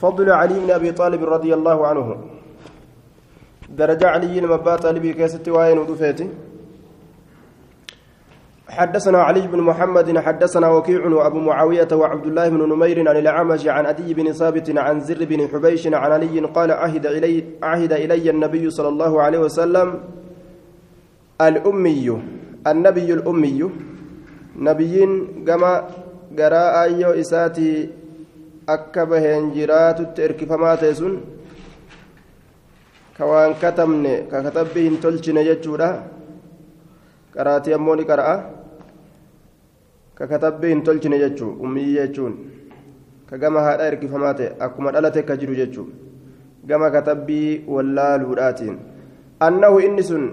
فضل علي بن أبي طالب رضي الله عنه. درجة علي المبا طالبي كيست وين ودفيتي حدثنا علي بن محمد حدثنا وكيع وأبو معاوية وعبد الله بن نمير عن الأعمش عن أدي بن ثابت عن زر بن حبيش عن علي قال عهد الي عهد إلي النبي صلى الله عليه وسلم الأمي النبي الأمي. نبيين كما قراء ايو اساتي akka baheen jiraatutti erkifamaa ta'e sun ka waan katabne ka katabbii hin tolchine jechuudha. Qaraatii ammoo ni qara'a. Ka katabbii hin tolchine jechuu ummiyyi jechuun. Ka gama haadha erkifamaa ta'e akkuma dhalate ka jiru jechuu. Gama katabbii wallaaluudhaatiin annahu inni sun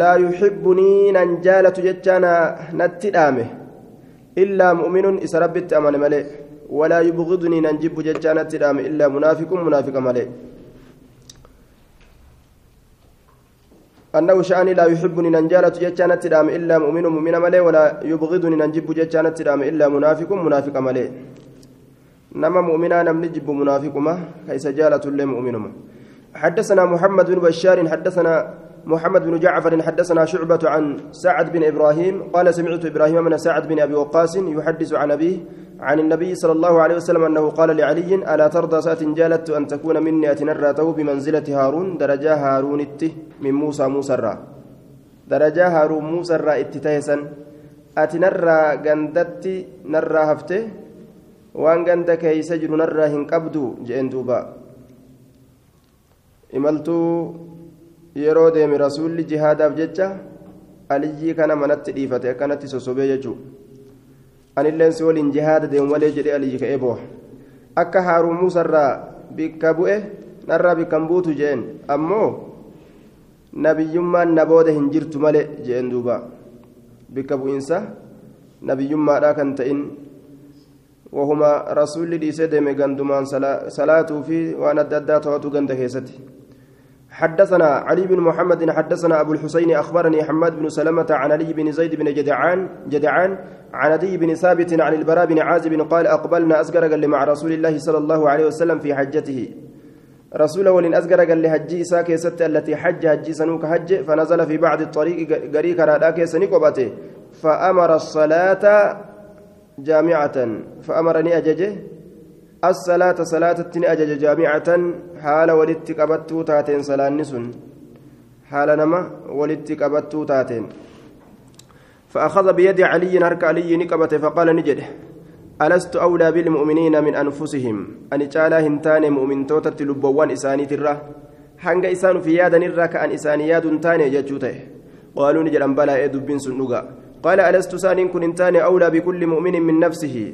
laa yuxibbunii nan jaalatu jechaa natti dhaame illaa mu'minun isa rabbitti amane malee ولا يبغضني ننجب ججانة دام إلا منافق منافق ملئ أنه شأني لا يحبني ننجالة ججانة دام إلا مؤمن مؤمن ملئ ولا يبغضني ننجب ججانة دام إلا منافق منافق ملئ نما مؤمنا نم نجب منافق ما كيس جالة لمؤمن حدثنا محمد بن بشار حدثنا محمد بن جعفر حدثنا شعبة عن سعد بن إبراهيم قال سمعت إبراهيم من سعد بن أبي وقاص يحدث عن أبيه عن النبي صلى الله عليه وسلم أنه قال لعلي ألا ترضى سات جالت أن تكون مني أتنرته بمنزلة هارون؟ درجة هارون من موسى موسى الرا. درجة هارون موسى الرا اتتهسا أتنرى قندت نرى هفتة. وأن قندك يسجل نرى هنقبدو جئن دوبا. إملتو yeroo deeme rasuulli jihaadaaf jecha aliyyii kana manatti dhiifate akkanatti sosobee jechuudha deemu malee jedhee aliyyi ka'ee boo'a akka haaruun muusarraa bikka bu'e narraa bikkan buutu jeen ammoo nabiyyummaan na booda hin jirtu malee jeen duuba bikka bu'iinsa nabiyyummaadhaa kan ta'in wahuma rasuulli dhiisee deeme gandumaan salaatuu fi waan adda addaa to'atu ganda keessatti. حدثنا علي بن محمد حدثنا أبو الحسين أخبرني حماد بن سلمة عن علي بن زيد بن جدعان جدعان عن عدي بن ثابت عن البراء بن عازب قال أقبلنا أسقر قال مع رسول الله صلى الله عليه وسلم في حجته. رسول ولن أسقر قال لحجي إساك ست التي حج حجي سنوك حج فنزل في بعض الطريق قريك راك سنقبته فأمر الصلاة جامعة. فأمرني أججه الصلاة صلاة أجج جامعة حال ولدت قبضت تاتين صلاة نسن حال نما ولدت قبضت تاتين فأخذ بيد علي هرك علي نقبته فقال نجده ألست أولى بالمؤمنين من أنفسهم أن تعالى هنتان مؤمن توتت لبوان إساني ترى ka'an isaanii yaaduun taane jechuu ta'e qaaluu ni jedhan balaa ee dubbiin sun dhugaa qaala alastu saaniin kun hin taane awlaa bikulli mu'minin min nafsihi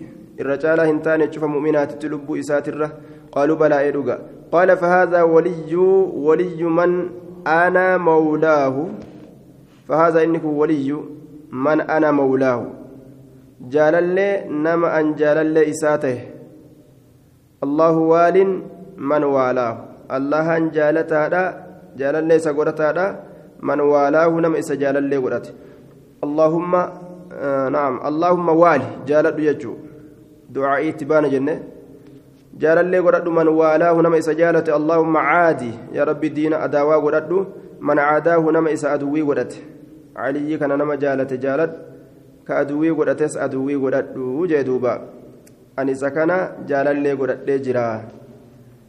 irra caalaa hin taane cufa mu'minaatitti lubbuu isaatirra qaaluu balaa ee dhugaa qaala fahaadaa waliyyu waliyyu man ana mawlaahu fahaadaa inni kun waliyyu man ana mawlaahu jaalallee nama an jaalallee isaa ta'e allahu waalin man waalaahu allahan jaalataadha jaalallee isa godhataadha man waalaahu nama isa jaalallee godhate allahumma naam allahumma waali jaaladhu jechuu itti baana jenne jaalallee godhadhu man waalaahu nama isa jaalate allahumma caadi yaa rabbi diina adaawaa godhadhu man caadaahu nama isa aduwwii godhate caliyyi kana nama jaalate jaalad ka aduwwii godhates aduwwii godhadhu jee duuba ani isa kana jaalallee godhadhee jiraa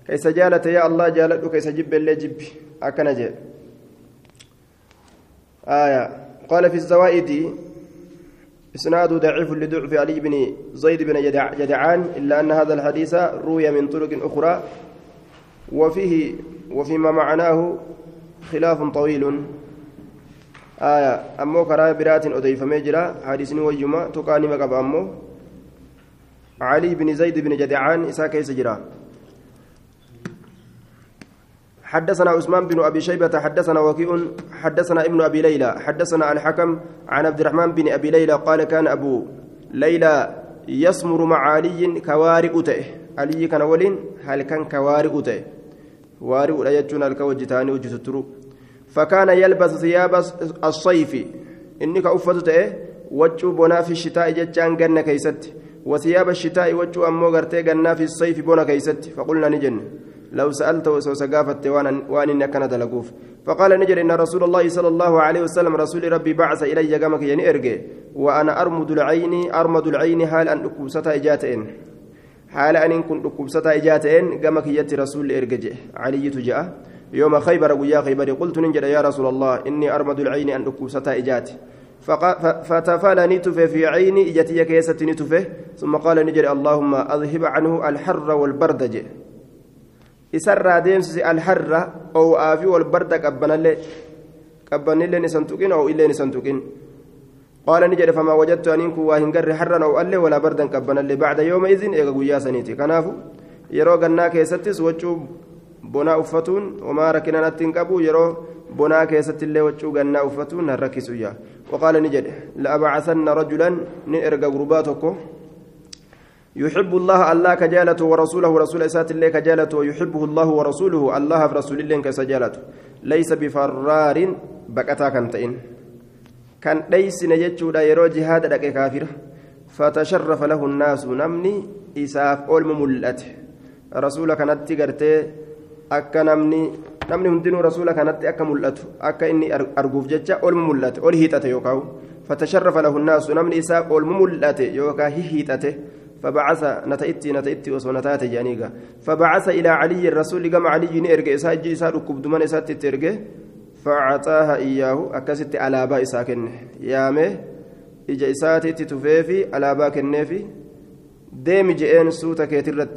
كيس جالت يا الله جالت كيس جب اللي جب أكن جي آية قال في الزوائد إسناد ضعيف لضعف علي بن زيد بن جدع جدعان إلا أن هذا الحديث روي من طرق أخرى وفيه وفيما معناه خلاف طويل. آية أمو كرا برات أضيف مجرى حديث ويما تقاني مقب أمو. علي بن زيد بن جدعان إسا كيس جرى. حدثنا عثمان بن أبي شيبة حدثنا وكيع حدثنا ابن أبي ليلى حدثنا الحكم عن عبد الرحمن بن أبي ليلى قال كان أبو ليلى يسمر مع علي كوارئ تئه. علي كان ولين هل كان كوارئ تئه؟ وارئ لا يجون الكوجتاني وجتترو فكان يلبس ثياب الصيف. إنك افت تئه وجو بنا في الشتاء جتان جنة كيست. وثياب الشتاء وجو أمو غرتي في الصيف بونا كيست. فقلنا نجن. لو سألت وسوسقافت وان إنك دلقوف. فقال نجر إن رسول الله صلى الله عليه وسلم رسول ربي بعث إلي قمك يعني إرقي. وأنا أرمد العين أرمد العين حال أن أكبستا إجاتين حال أن كنت أكبستا إجاتين قمك يتي رسول إرقي. علي تجاء يوم خيبر ويا خيبر قلت نجر يا رسول الله إني أرمد العين أن أكبستا إجاتي. فتفال نتفه في عيني إجتي كيسة نتفه ثم قال نجر اللهم أذهب عنه الحر والبرد isarraa deemsise alharra oo'aa fi wal barda qabbanallee qabbanillee ni santuqin oo'illee ni santuqin qaala ni jedhe famaa wajattu aniin kun waa hin garre harran oo'allee walaa bardan qabbanallee bacda yooma izin eega guyyaa saniiti kanaafu yeroo gannaa keessattis waccuu bonaa uffatuun homaa rakkinanatti hin qabu yeroo bonaa keessattillee waccuu gannaa uffatuun nan rakkisuyya waqaala ni jedhe la'abacasanna rajulan nin erga gurbaa tokko يحب الله الله كجالته ورسوله رسول إسات الله كجالته ويحبه الله ورسوله الله في رسول الله كسجالته. ليس بفرار بكتا كنتين كان ليس نجتشو لا يرو جهاد لك كافر. فتشرف له الناس نمني إساف أول مملته رسول كانت قرتي akka namni namni hundinuu rasuula kanatti akka mul'atu akka inni arguuf jecha olmu mul'ate ol hiixate yookaan fatasharrafa lahu nnaasu namni isaa olmu mul'ate yookaan hiixate فبعث نتأتي نتأتي وصنتات جانيغا فبعث إلى علي الرسول كما علي نيرجع إساء جيسا ركب دمان إساء تترجع فأعطاها إياه أكست على باء ساكن يامه إجا إساء تتفيفي على باء كنفي ديم جئين سوتا كيترت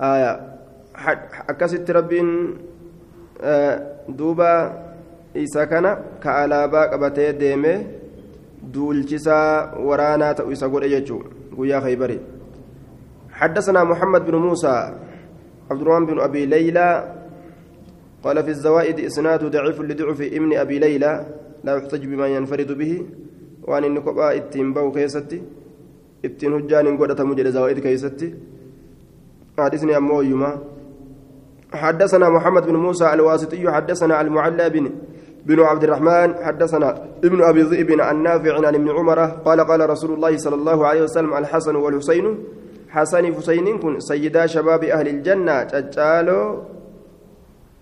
آية أكست ربين آه دوبا إساء كان كعلى باء قبتي ديمه duulchisaa waraanaa ta'u isa godhe jechuun guyyaa khaybari حدثنا محمد بن موسى عبد الرحمن بن أبي ليلى قال في الزوائد إسناد ضعيف لضعف ابن أبي ليلى لا يحتج بما ينفرد به وأن النقباء التنبو كيستي hujjaan hin godhatamu jedhe zawaa'id keeysatti حدثني أمو يما حدثنا محمد بن موسى الواسطي حدثنا المعلى بن بن عبد الرحمن حدثنا ابن أبي ذئب عن نافع عن ابن عمر قال قال رسول الله صلى الله عليه وسلم الحسن والحسين حسن حسين كن سيدا شباب أهل الجنة تجالو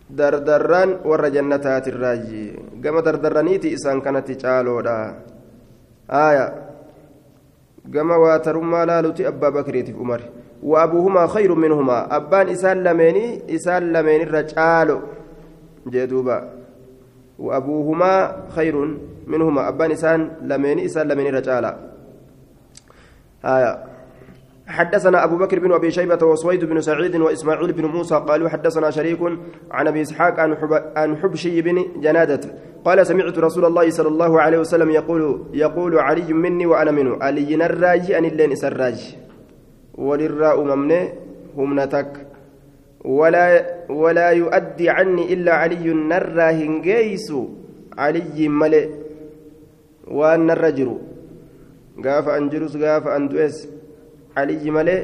دردران ور جنتات الراجي كما دردرانيتي إسان كانت تجالو آية. كما واترما لالوتي أبا بكر عمر. وأبوهما خير منهما. أبان إسان لميني إسان لميني الرجال جدوبا وأبوهما خير منهما. أبان إسان لمن إسان لمن رجالا. آية. حدثنا أبو بكر بن أبي شيبة وسويد بن سعيد وإسماعيل بن موسى قالوا حدثنا شريك عن أبي إسحاق عن, حب عن حبشي بن جنادة. قال سمعت رسول الله صلى الله عليه وسلم يقول يقول علي مني وأنا منه. علي الراجي أن اللين إسراج وللراء ممنه همنتك ولا ولا يؤدي عني إلا علي نرى هنجيس علي ملئ وأن الرجل قاف أنجلس قاف أندوس علي ملئ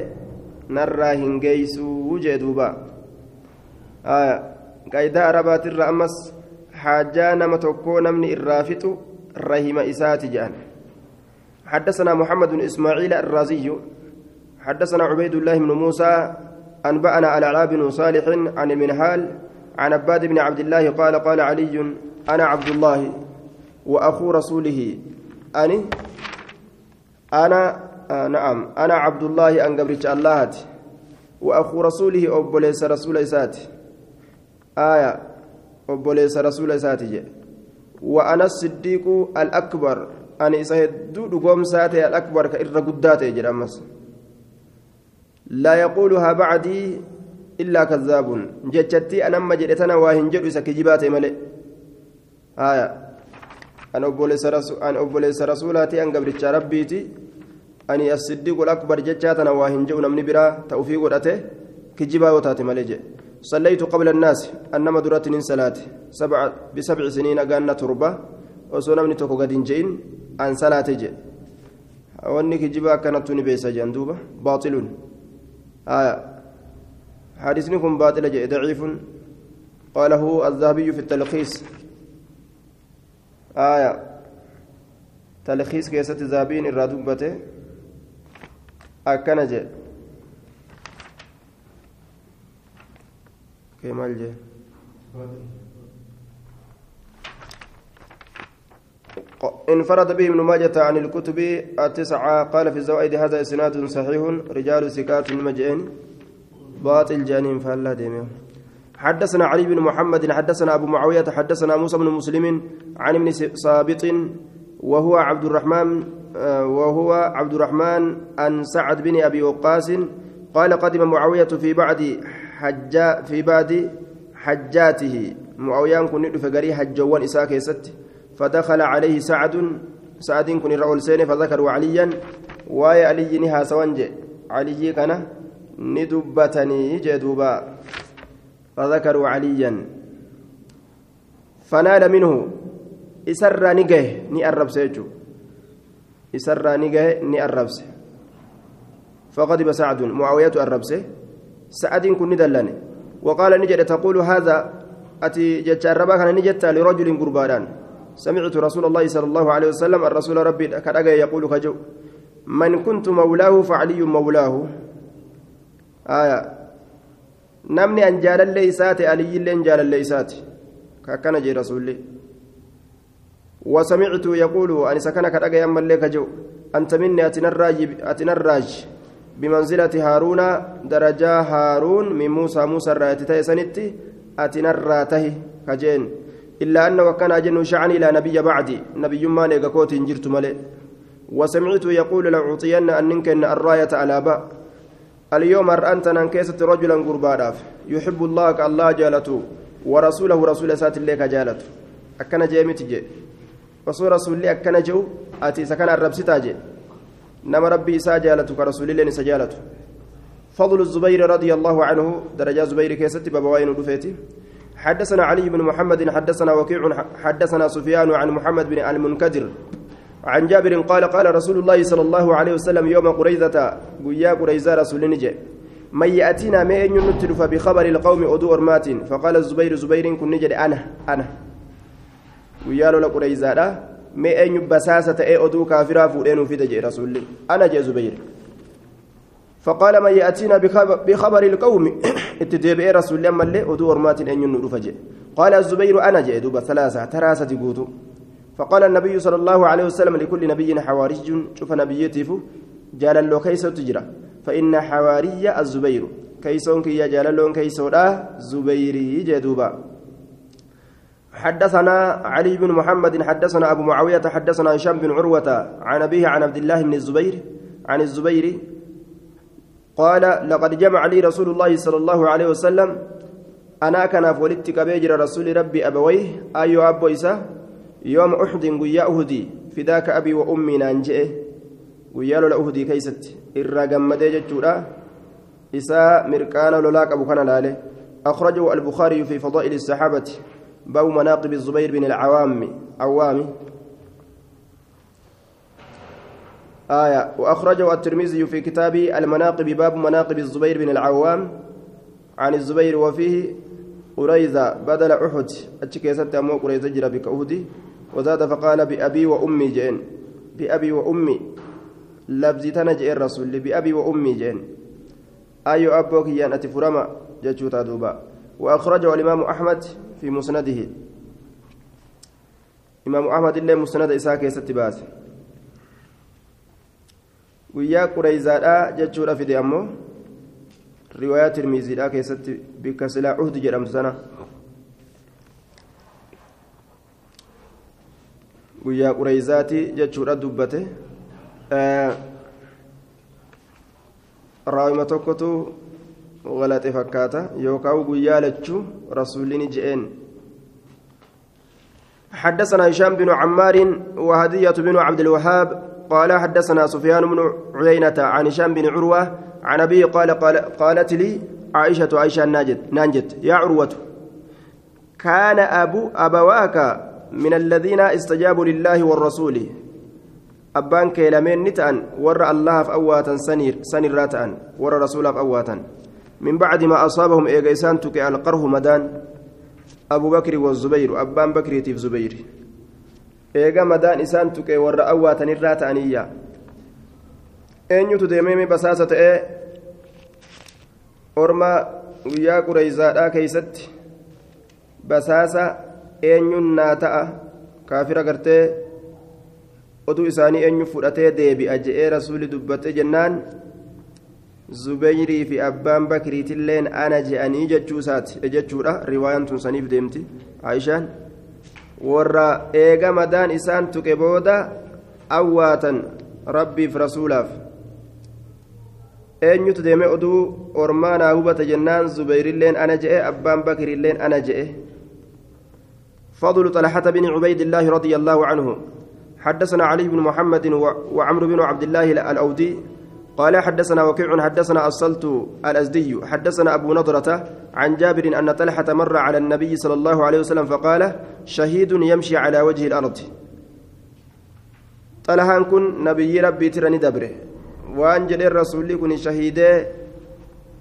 نرى هنجيس وجدوبا آية قايدة عربات الرأمس حاجة نما تكو نمني الرافت رحم إساتي جان. حدثنا محمد إسماعيل الرازي. حدثنا عبيد الله بن موسى أنبأنا على علاء بن صالح عن المنهال عن عباد بن عبد الله قال قال علي أنا عبد الله وأخو رسوله. أني؟ أنا آه نعم. أنا عبد الله أن قبرت الله وأخو رسوله أبوليس رسول إسات آية أبوليس رسول إسات وأنا الصديق الأكبر. أنا إسهد قوم ساتي الأكبر كإر قداتي جرامس لا يقولها بعدي إلا كذاب. جتتي أنا أما جئتنا واهن جد سكجبات ملئ آية. أنا أبوليس رسول أنا أبوليس رسولاتي أن قبرت ربيتي أني الصديق الأكبر جتاتنا واهن جو نمني برا توفيق ودته. كجبا وتاتي ملئ صليت قبل الناس أنما درات من صلاة سبع بسبع سنين أقانا تربة. وسنمني توكو قد جين عن صلاة جي. واني كجبا كانت نبيس جندوبة باطل آية حديثني كن باطل جاء ضعيف. قاله الذهبي في التلخيص. آية. تلخيص كيسة ذهبين الرادوبة akkana jee kee maal jee انفرد به ابن ماجة عن الكتب التسعة قال في الزوائد هذا إسناد صحيح. رجال سكات مجئين باطل جانين فلا ديمه حدثنا علي بن محمد حدثنا أبو معاوية حدثنا موسى بن مسلم عن ابن صابط وهو عبد الرحمن وهو عبد الرحمن عن سعد بن أبي وقاص. قال قدم معاوية في بعد حجا في بعد حجاته. معاوية كن فقري حجوان إساك ست فدخل عليه سعد سعد كن الرؤول سين فذكروا عليا واي علي نها سوانج. علي كان ندبتني جدوبا فذكروا عليا فنال منه. إسر نجه ني أرب سيجو. إسر نجه ني أرب فغضب سعد. معاوية أرب سعد كن ندلني. وقال نجد تقول هذا أتي جت الربا كان نجت لرجل قربان سمعت رسول الله صلى الله عليه وسلم الرسول ربي كدغ يقول كجو من كنت مولاه فعلي مولاه. آية. نمني أن الليسات علي جال الليسات. كان جي رسولي وسمعت يقول أن سكن كدغ يما لك جو أنت مني أتنراج بمنزلة هارون درجة هارون من موسى موسى الراتي سنتي أتنراته كجين. إلا أنه كان أجن شعن إلى نبي بعدي نبي ما نيغاكوت جرت ملئ وسمعت يقول لأعطين أن ننكن الراية على باء اليوم أنت ننكست رجلا قربانا يحب الله كالله جالته ورسوله رسول سات الله كجالته أكن جيمت جي وصو رسول الله أكن جو. أتي سكن الرب ستاجي نما ربي إسا جالته كرسول الله نسجالته فضل الزبير رضي الله عنه. درجة زبير كيست بابوين دفيتي حدثنا علي بن محمد حدثنا وكيع حدثنا سفيان عن محمد بن المنكدر. عن جابر قال قال رسول الله صلى الله عليه وسلم يوم قريزة قيا قريزة رسول نجي. من يأتينا ما أن ينتلف بخبر القوم أدو أرمات؟ فقال الزبير زبير كن نجد أنا أنا. قيا له قريزة ما أن يبساسة أي أدو كافرا فؤين في دجي رسول أنا جاء زبير. فقال من يأتينا بخبر القوم؟ اتدبئ رسول الله ملي ودو ورمات أن ينور فجئ قال الزبير أنا جئ دوب ثلاثة تراسة قوتو فقال النبي صلى الله عليه وسلم لكل نبي حواري شوف نبيته جال له كيس تجرى فإن حواري الزبير كيسون كي جال له كيسودا زبيري جدوبا حدثنا علي بن محمد حدثنا أبو معاوية حدثنا هشام بن عروة عن أبيه عن عبد الله بن الزبير عن الزبير قال لقد جمع لي رسول الله صلى الله عليه وسلم. أنا كان فولدت كبيجر رسول ربي أبويه أيو أبو إسا يوم أحد قيا أهدي فداك أبي وأمي نانجئ. قيا لولا أهدي كيست إرقم مديجة إسا مركان لولاك أبو كان لاله أخرجه البخاري في فضائل الصحابة. باب مناقب الزبير بن العوام عوامي. آية وأخرجه الترمذي في كتاب المناقب باب مناقب الزبير بن العوام عن الزبير وفيه قريزة بدل أحد. أتشكيست أمو قريزة جرى بك أهدي وزاد فقال بأبي وأمي جين بأبي وأمي. لبزي تنجئ الرسول بأبي وأمي جين أي أبوك يان أتفرما جتشوتا دوبا وأخرجه الإمام أحمد في مسنده. إمام أحمد اللي مسند إساك يستباسي guyyaa qureyzaadha jechuudha fide ammoo riwaayaa tirmiziidha keessatti bikka silaa uhdi jedhamtu sana guyyaa qureyzaati jechuudha dubbate raawima tokkotu galaxe fakkaata yookaan guyyaa lachuu rasuulini je'een حدثنا هشام بن عمار وهدية بن عبد الوهاب قال حدثنا سفيان بن عيينة عن هشام بن عروة عن أبي قال, قال قالت لي عائشة عائشة ناجت نانجت يا عروة كان أبو أبواك من الذين استجابوا لله والرسول. أبان كيلمين نتأن ور الله في أواتا سنير سنير راتأن ور رسول في أواتا. من بعد ما أصابهم إيجيسان تكي القره مدان. أبو بكر والزبير أبان بكر تيف زبير. Eega madaan isaan tuqee warra awwaatanirraa ta'aniyya. Eenyutu deemee basaasa ta'ee? Orma guyyaa qureyzaadhaa keeysatti basaasa eenyuun naa ta'a. Kaafira gartee oduu isaanii eenyu fudhatee deebi'a je'ee rasuuli dubbate jennaan zubeyrii fi abbaan bakriitilleen ana je'anii jechuusaati jechuudha. Riwaayaan tun saniif deemti. Aishaan warra eega madaan isaan tuqe booda awwaatan rabbiif rasuulaaf eenyutu deeme oduu ormaa naa hubata jennaan zubeyrilleen ana je'e abbaan bakriilleen ana je'e فضل طلحة بن عبيد الله رضي الله عنه حدثنا علي بن محمد وعمرو بن عبد الله الأودي قال حدثنا وكيع حدثنا أصلت الأزدي حدثنا أبو نضرة عن جابر أن طلحة مر على النبي صلى الله عليه وسلم فقال شهيد يمشي على وجه الأرض. طلحة كن نبي ربي ترني دبره. وأن جل الرسول كن شهيدة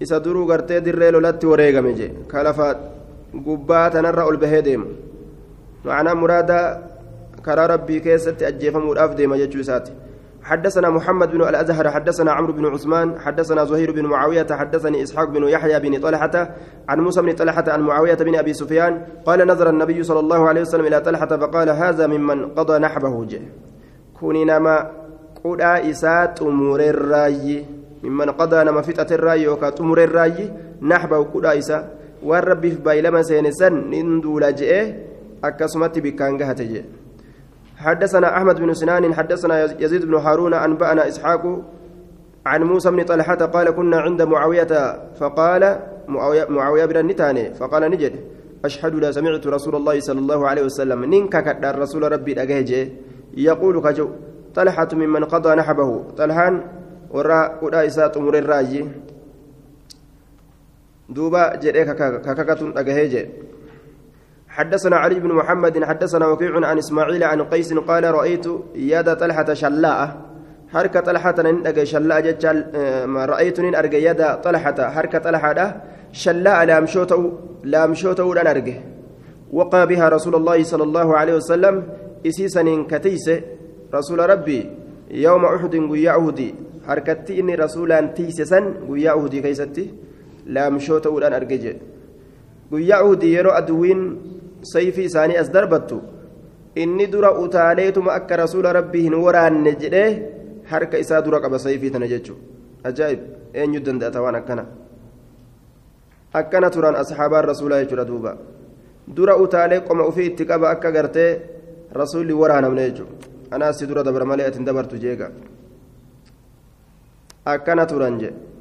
gartee dirree lolatti wareegame je kalafa gubbaa tanarra ol bahee deemu معنى مراد كرى ربي كيست أجيفم والأفدي ما يجوسات حدثنا محمد بن الأزهر حدثنا عمرو بن عثمان حدثنا زهير بن معاوية حدثني إسحاق بن يحيى بن طلحة عن موسى بن طلحة عن معاوية بن أبي سفيان قال نظر النبي صلى الله عليه وسلم إلى طلحة فقال هذا ممن قضى نحبه جه. كوني نما قدا إسات أمور الرأي. ممن قضى نما فتة الرأي وكات أمور الرأي نحبه قدا إسا. والرب في بايلما سينسن نندول جئه أكسمت بكان جهته حدثنا أحمد بن سنان حدثنا يزيد بن هارون أنبأنا إسحاق عن موسى بن طلحة قال كنا عند معاوية فقال معاوية, معاوية بن النتاني فقال نجد. أشهد لا سمعت رسول الله صلى الله عليه وسلم. ننك كدر رسول ربي أجهج يقول كجو. طلحة ممن قضى نحبه. طلحان وراء قدائسات أمور الراجي. دوبا جريك كككة أجهج حدثنا علي بن محمد حدثنا وكيع عن إسماعيل عن قيس قال رأيت يد طلحة شلاء. حركه طلحة ندق شلاء ججال ما رأيت ان ارجى يد طلحة. حركه طلحة شلاء لامشوتو ان ارجى وقى بها رسول الله صلى الله عليه وسلم إسيسن كتيس. رسول ربي يوم أحد قيا اهدي حركتي إني رسولا تيسسن قيا اهدي كيستي لامشوتو ان ارجى قيا اهدي يرو أدوين sayfii isaanii as darbattu inni dura utaaleetuma akka rasuula rabbii hin waraanne jedhee harka isaa dura qaba sayfii tana jechuudha ajaa'ib eenyu danda'ata waan akkana akkana turan asxaabaan rasuulaa jechuudha duuba dura utaalee qoma ufii itti qaba akka gartee rasuulli waraanamne jechuudha anaas si dura dabra malee atin dabartu jeega akkana turan jedhe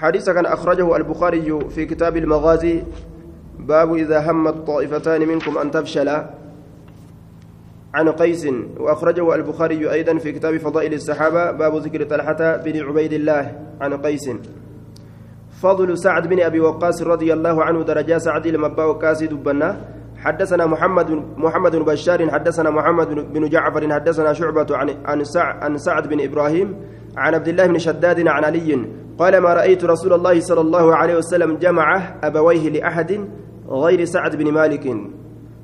حديث كان أخرجه البخاري في كتاب المغازي باب إذا همت طائفتان منكم أن تفشلا عن قيس وأخرجه البخاري أيضا في كتاب فضائل الصحابة باب ذكر طلحة بن عبيد الله عن قيس. فضل سعد بن أبي وقاص رضي الله عنه درجة سعد المبا وقاص دبنا. حدثنا محمد محمد بن بشار حدثنا محمد بن جعفر حدثنا شعبة عن عن عن سعد بن إبراهيم عن عبد الله بن شداد عن علي. قال ما رأيت رسول الله صلى الله عليه وسلم جمع أبويه لأحد غير سعد بن مالك.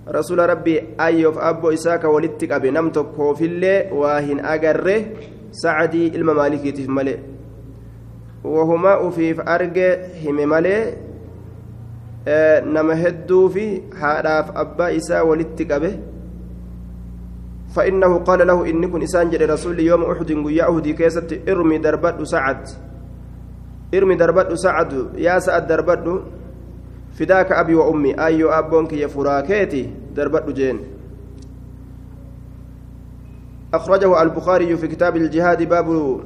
رسول ربي أيوف أبو إساك ولدتك أبي نمتك في الله واهن أجره سعدي إلما مالكي تفملي وهما أفيف أرجع هم مالي. nama hedduu fi haadhaaf abbaa isaa walitti qabe فإنه قال له إني كن إسان جل رسول يوم أحد قيا أهدي كيست إرمي دربت سعد. إرمي دربت سعد يا سعد دربت فداك أبي وأمي أيو أبونك يا فراكيتي دربت جين أخرجه البخاري في كتاب الجهاد باب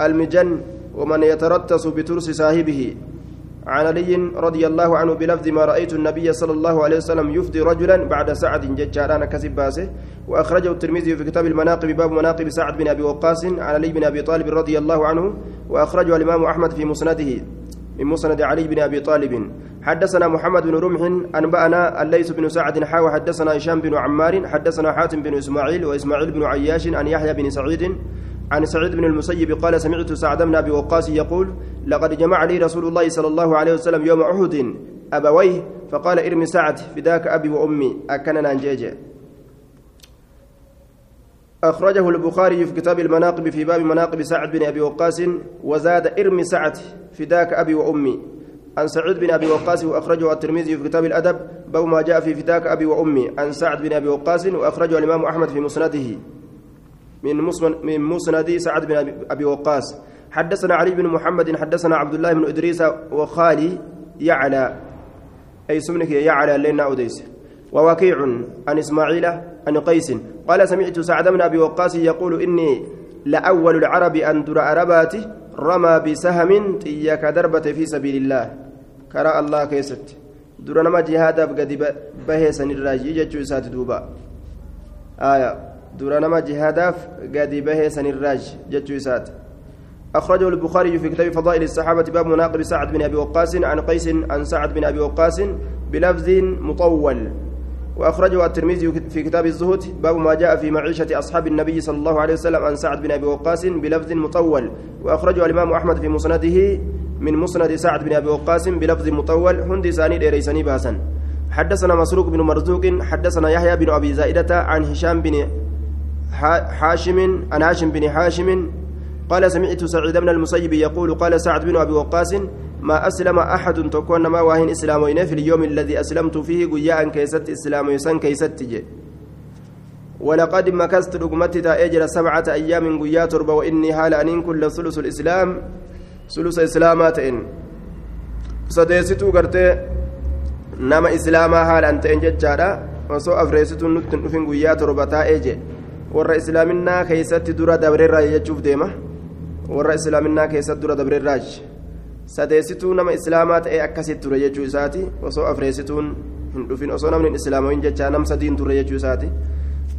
المجن ومن يترتس بترس صاحبه عن علي رضي الله عنه بلفظ ما رأيت النبي صلى الله عليه وسلم يفدي رجلا بعد سعد ججاران كسب باسه وأخرجه الترمذي في كتاب المناقب باب مناقب سعد بن أبي وقاص عن علي بن أبي طالب رضي الله عنه وأخرجه الإمام أحمد في مسنده من مسند علي بن أبي طالب حدثنا محمد بن رمح أنبأنا الليث بن سعد حاوى حدثنا هشام بن عمار حدثنا حاتم بن إسماعيل وإسماعيل بن عياش عن يحيى بن سعيد عن سعيد بن المسيب قال سمعت سعد بن أبي وقاص يقول لقد جمع لي رسول الله صلى الله عليه وسلم يوم أحد أبويه فقال ارمي سعد فداك أبي وأمي أكننا نجيجي أخرجه البخاري في كتاب المناقب في باب مناقب سعد بن أبي وقاص وزاد إرمي سعد فداك أبي وأمي. عن سعد بن أبي وقاص وأخرجه الترمذي في كتاب الأدب باب ما جاء في فداك أبي وأمي. عن سعد بن أبي وقاص وأخرجه الإمام أحمد في مسنده. من من مسند سعد بن أبي وقاص. حدثنا علي بن محمد حدثنا عبد الله بن إدريس وخالي يعلى. أي سمنك يعلى لنا أديس. ووكيع عن إسماعيل عن قيس. قال سمعت سعد بن أبي وقاص يقول إني لأول العرب أن در عرباتي رمى بسهم تياك دربة في سبيل الله. الله كيست در نما جهاد بقد بهيسن الراجي جتشو سات دوبا آية در نما جهاد قد بهيسن الراج جتشو سات أخرجه البخاري في كتاب فضائل الصحابة باب مناقب سعد بن أبي وقاص عن قيس عن سعد بن أبي وقاص بلفظ مطول وأخرجه الترمذي في كتاب الزهد باب ما جاء في معيشة أصحاب النبي صلى الله عليه وسلم عن سعد بن أبي وقاص بلفظ مطول وأخرجه الإمام أحمد في مسنده من مسند سعد بن أبي وقاص بلفظ مطول هندي ساني ديريساني باسا حدثنا مسروق بن مرزوق حدثنا يحيى بن أبي زائدة عن هشام بن حاشم عن هاشم بن حاشم قال سمعت سعيد بن المسيب يقول قال سعد بن أبي وقاص ما أسلم أحد تكون ما واهن إسلامين في اليوم الذي أسلمت فيه قياء كيست إسلام يسن كيست جي. ولقد مكست رقمتي تأجر سبعة أيام قياء تربة وإني حال أن كل ثلث الإسلام ثلث إسلامات إن سديستو قرتي نما إسلاما حال أنت إن جتشارا وسو أفريستو نتن نفن قياء تربة تأجي warra islaaminaa keeysatti dura dabreerraa jechuuf deema warra islaaminaa keessatti dura dabreerraa sadeessituu nama islaamaa ta'ee akkasitti ture jechuu isaati osoo afreessituun hin dhufin osoo namni islaamawiin jechaa nam sadiin ture jechuu isaati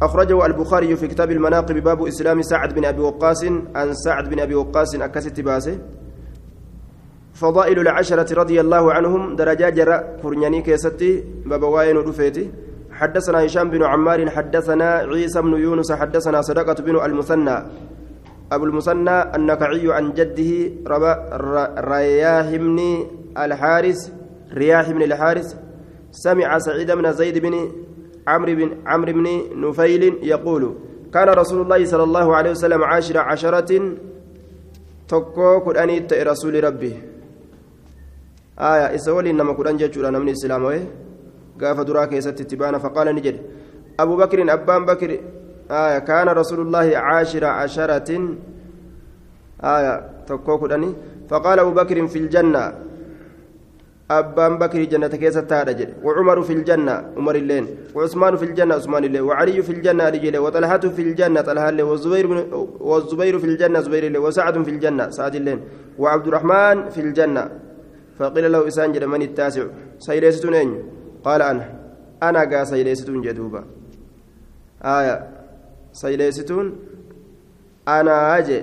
أخرجه البخاري في كتاب المناقب باب إسلام سعد بن أبي وقاص عن سعد بن أبي وقاص أكست باسه فضائل العشرة رضي الله عنهم درجات جرى كرنياني كيستي باب واين رفيتي حدثنا هشام بن عمار حدثنا عيسى بن يونس حدثنا صدقة بن المثنى. أبو المثنى النخعي عن جده رياح بن الحارث رياح بن الحارث. سمع سعيد بن زيد بن عمرو بن عمرو بن نفيل يقول كان رسول الله صلى الله عليه وسلم عاشر عشرة tokko kudhanii ta'e rasuuli isa waliin nama kudhan jechuudha namni islaamawee gaafa duraa keessatti itti baana faqaala ni jedhe abu bakrin abbaan bakri آية كان رسول الله عاشر عشرة. آية تكوكدني فقال أبو بكر في الجنة. أبان بكر جنة كيسة تارجل وعمر في الجنة عمر اللين. وعثمان في الجنة عثمان اللين. وعلي في الجنة رجل وطلحة في الجنة طلحة اللين. والزبير, والزبير في الجنة زبير اللين. وسعد في الجنة سعد اللين. وعبد الرحمن في الجنة. فقيل له إسانجل من التاسع سيليستون أين قال أنا أنا قا سيليستون جدوبا آية sayleessituun anaa je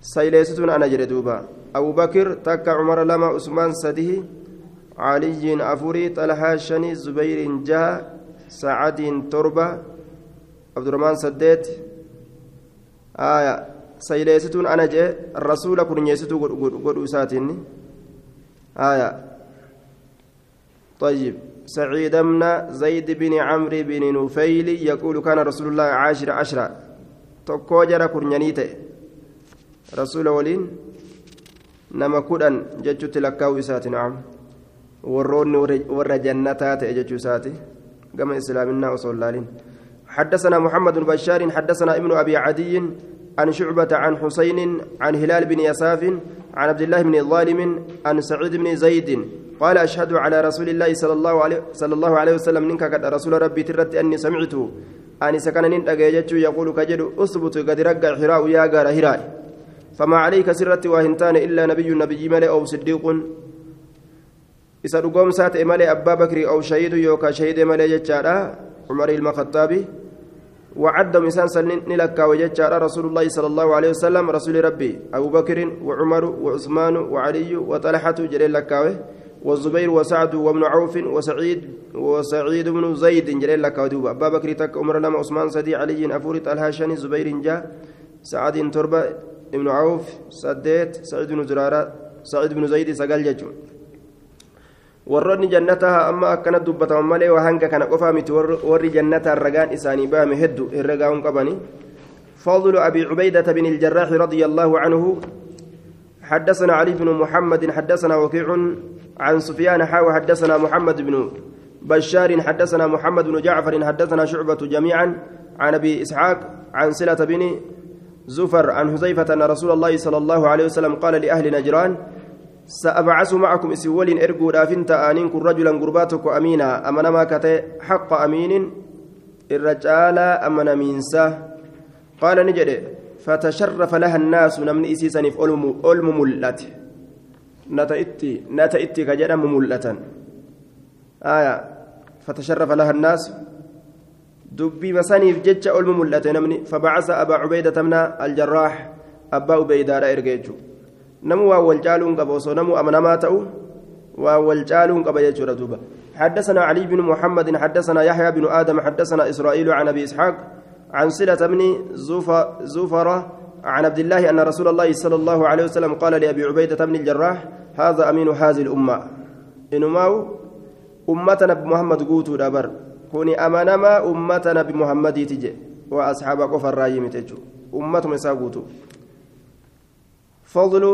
sayleessituun ana jedhe duuba abubakir takka cumara lama usmaan sadihi caliyyiin afurii xalhaa shanii zubeyriin jaha sacadiin torba abdurahmaan saddeet aya sayleessituun ana jee rasuula kurnyeessituu godhu isaatiin aya طيب. سعيد بن زيد بن عمرو بن نفيل يقول كان رسول الله عاشر عشرة. تكوجر كرنيانيته رسول ولين نما كودن ججت لكاو إسات نعم. ورون ور جنتات ججو ساتي كما إسلامنا وصلالين حدثنا محمد بن بشار حدثنا ابن أبي عدي عن شعبة عن حسين عن هلال بن يساف عن عبد الله بن ظالم عن سعيد بن زيد. قال أشهد على رسول الله صلى الله عليه صلى الله عليه وسلم. منك قد رسول ربي ترت أني سمعته أني سكن ننتقى يقول كجد أثبت قد رجع حراء يا جار هراء. فما عليك سرت وهنتان إلا نبي نبي ملئ أو صديق. dhugoomsaa ta'e malee abbaa bakrii oo shahiidu yookaan shahidee malee jechaadha umar ilma khattaabi وعدهم إنسان سنين لك وجدت رسول الله صلى الله عليه وسلم رسول ربي أبو بكر وعمر وعثمان وعلي وطلحة جليل لك والزبير وسعد وابن عوف وسعيد وسعيد بن زيد جليل لك ودوبا أبا بكر تك عمر لما عثمان سدي علي أفورت الهاشني زبير جاء سعد تربة ابن عوف سديت سعيد بن زرارة سعيد بن زيد سقال ججون warroonni jannataa amma akkana dubbataman malee waa hanga kana qofaa miti. Warri jannataan ragaan isaanii bahame heddu herregaa hin qabani فضل أبي عبيدة بن الجراح رضي الله عنه حدثنا علي بن محمد حدثنا وكيع عن سفيان حاو حدثنا محمد بن بشار حدثنا محمد بن جعفر حدثنا شعبة جميعا عن أبي إسحاق عن صلة بن زفر عن حذيفة أن رسول الله صلى الله عليه وسلم قال لأهل نجران سأبعث معكم إسول إرجو دافنت آنينكم رجلا قرباتك أمينا. أمنا ما كتي حق أمين الرجال أمنا مينسا قال نجد فتشرف لها الناس نمن إسيسني في ألم ملت نتأتي نتأتي كجرا مملة آية فتشرف لها الناس. دبي مساني في جتش ألم ملت فبعث أبا عبيدة من الجراح. أبا عبيدة إرجيجو. نمو والجالون قبوسو نمو أمنما تأو والجالون قبيجو دوبا حدثنا علي بن محمد حدثنا يحيى بن آدم حدثنا إسرائيل عن أبي إسحاق عن صلة بن زفرة عن عبد الله أن رسول الله صلى الله عليه وسلم قال لأبي عبيدة بن الجراح هذا أمين هذه الأمة إنماو أمتنا بمحمد قوتو دابر كوني أمانما أمتنا بمحمد تجي وأصحاب كفر رايم تجو أمتهم يساقوتو فضل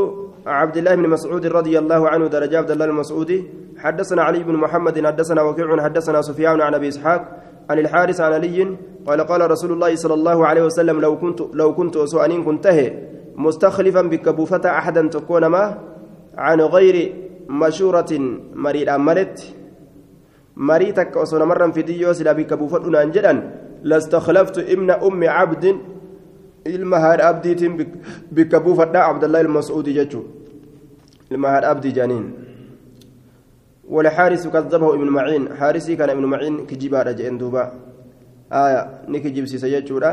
عبد الله بن مسعود رضي الله عنه درجة عبد الله المسعودي حدثنا علي بن محمد حدثنا وكيع حدثنا سفيان عن أبي إسحاق عن الحارث عن علي قال قال رسول الله صلى الله عليه وسلم لو كنت لو كنت سؤالين كنته مستخلفا بكبوفة أحدا تكون ما؟ عن غير مشورة مريد أمرت مريتك وصنا مرة في ديوس لا بكبوفة أنجلا لاستخلفت ابن أم عبد المهار أبديت بكبوفة عبد الله المسعود جتشو المهار أبدي جانين والحارس كذبه ابن معين حارسي كان ابن معين كجيبا رجعين دوبا آية نكجيب سيسيجورا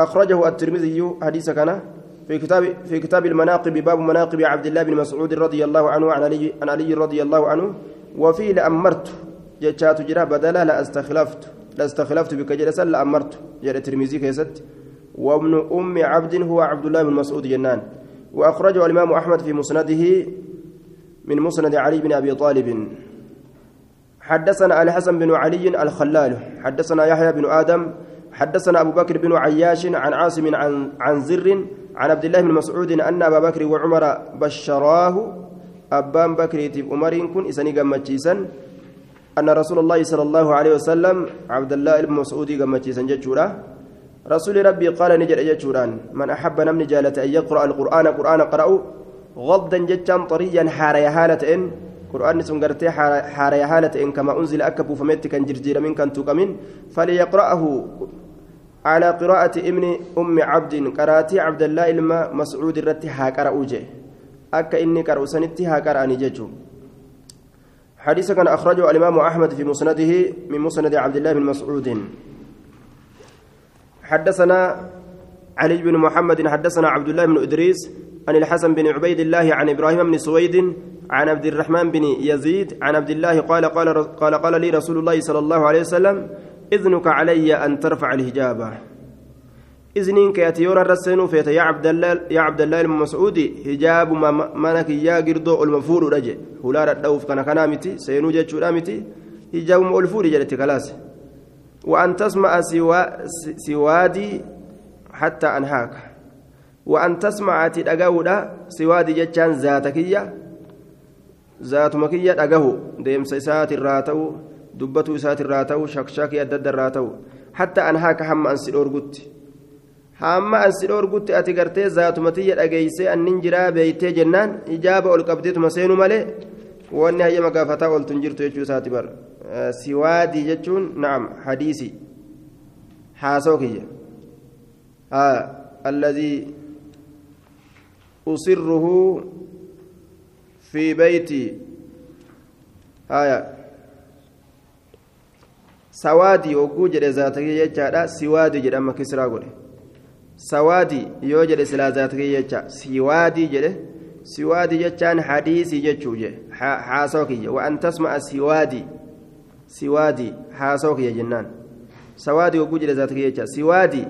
أخرجه الترمذي حديث كان في كتاب في كتاب المناقب باب مناقب عبد الله بن مسعود رضي الله عنه عن علي عن علي رضي الله عنه وفي لأمرت جتشات جرا بدلا لا استخلفت لا استخلفت بك جلسا لأمرت جرى الترمذي كيست. وابن أم عبد هو عبد الله بن مسعود جنان. وأخرجه الإمام أحمد في مسنده من مسند علي بن أبي طالب. حدثنا الحسن بن علي الخلال حدثنا يحيى بن آدم حدثنا أبو بكر بن عياش عن عاصم عن عن زر عن عبد الله بن مسعود أن أبا بكر وعمر بشراه. أبان بكر عمر كن إسني جمتشيسا أن رسول الله صلى الله عليه وسلم عبد الله بن مسعود جمتشيسا جتشورا رسول ربي قال نجد جتشوران من أحب نمني جالة أن يقرأ القرآن قرآن قرأوا غضا جتشان طريا حاري هالة إن قرآن سنقرتي حاري هالة إن كما أنزل أكبو فمت كان جرجير من كان تقمن فليقرأه على قراءة ابن أم عبد قرأتي عبد الله إلما مسعود الرتي هاكر أوجه. أكا إني كرؤسنتي هاكر أني ججو. حديث كان أخرجه الإمام أحمد في مسنده من مسند عبد الله بن مسعود. حدثنا علي بن محمد حدثنا عبد الله بن إدريس عن الحسن بن عبيد الله عن إبراهيم بن سويد عن عبد الرحمن بن يزيد عن عبد الله قال قال قال قال لي رسول الله صلى الله عليه وسلم إذنك علي أن ترفع الحجاب. إذنك يا تيورا رسنو فيت يا عبد الله يا عبد الله المسعودي حجاب ما منك يا قردو المفور رجع. هلا ردوف كان كنامتي سينو جتشو رامتي حجاب مولفور جلتي خلاص. وأن تسمع سوا سوادي حتى أنهاك. وأن تسمع تدقودا سوادي جتشان ذاتكية ذات مكية دقه ديم سيسات الراتو دبتو سات الراتو شكشاكي أدد الراتو حتى أنهاك هم أنسي hamma an si dhoorgutti ati gartee zaatumatiyya dhageeysee annin jiraa beeytee jennaan ijaaba ol qabdeetuma seenu malee wanni hayyama gaafataa oltun jirtu jechuu isaati bar eh, siwaadii jechuun naam hadiisi. Haasoo kiyya. Ah, Allazii usirruhu fi beeyti haya sawaadii ogguu jedhe zaatakiya jechaadha. Siwaadii jedhama kisraa godhe. Sawaadii yoo jedhe silaa zaatakiyya jecha siwaadii jedhe siwaadii jechaan hadiisii jechuu jedhe haasoo kiyya wa an tasma'a siwaadii siwaadii haasawa kiyya jennaan sawaadii hogguu jedhe zaata kiyya jecha siwaadii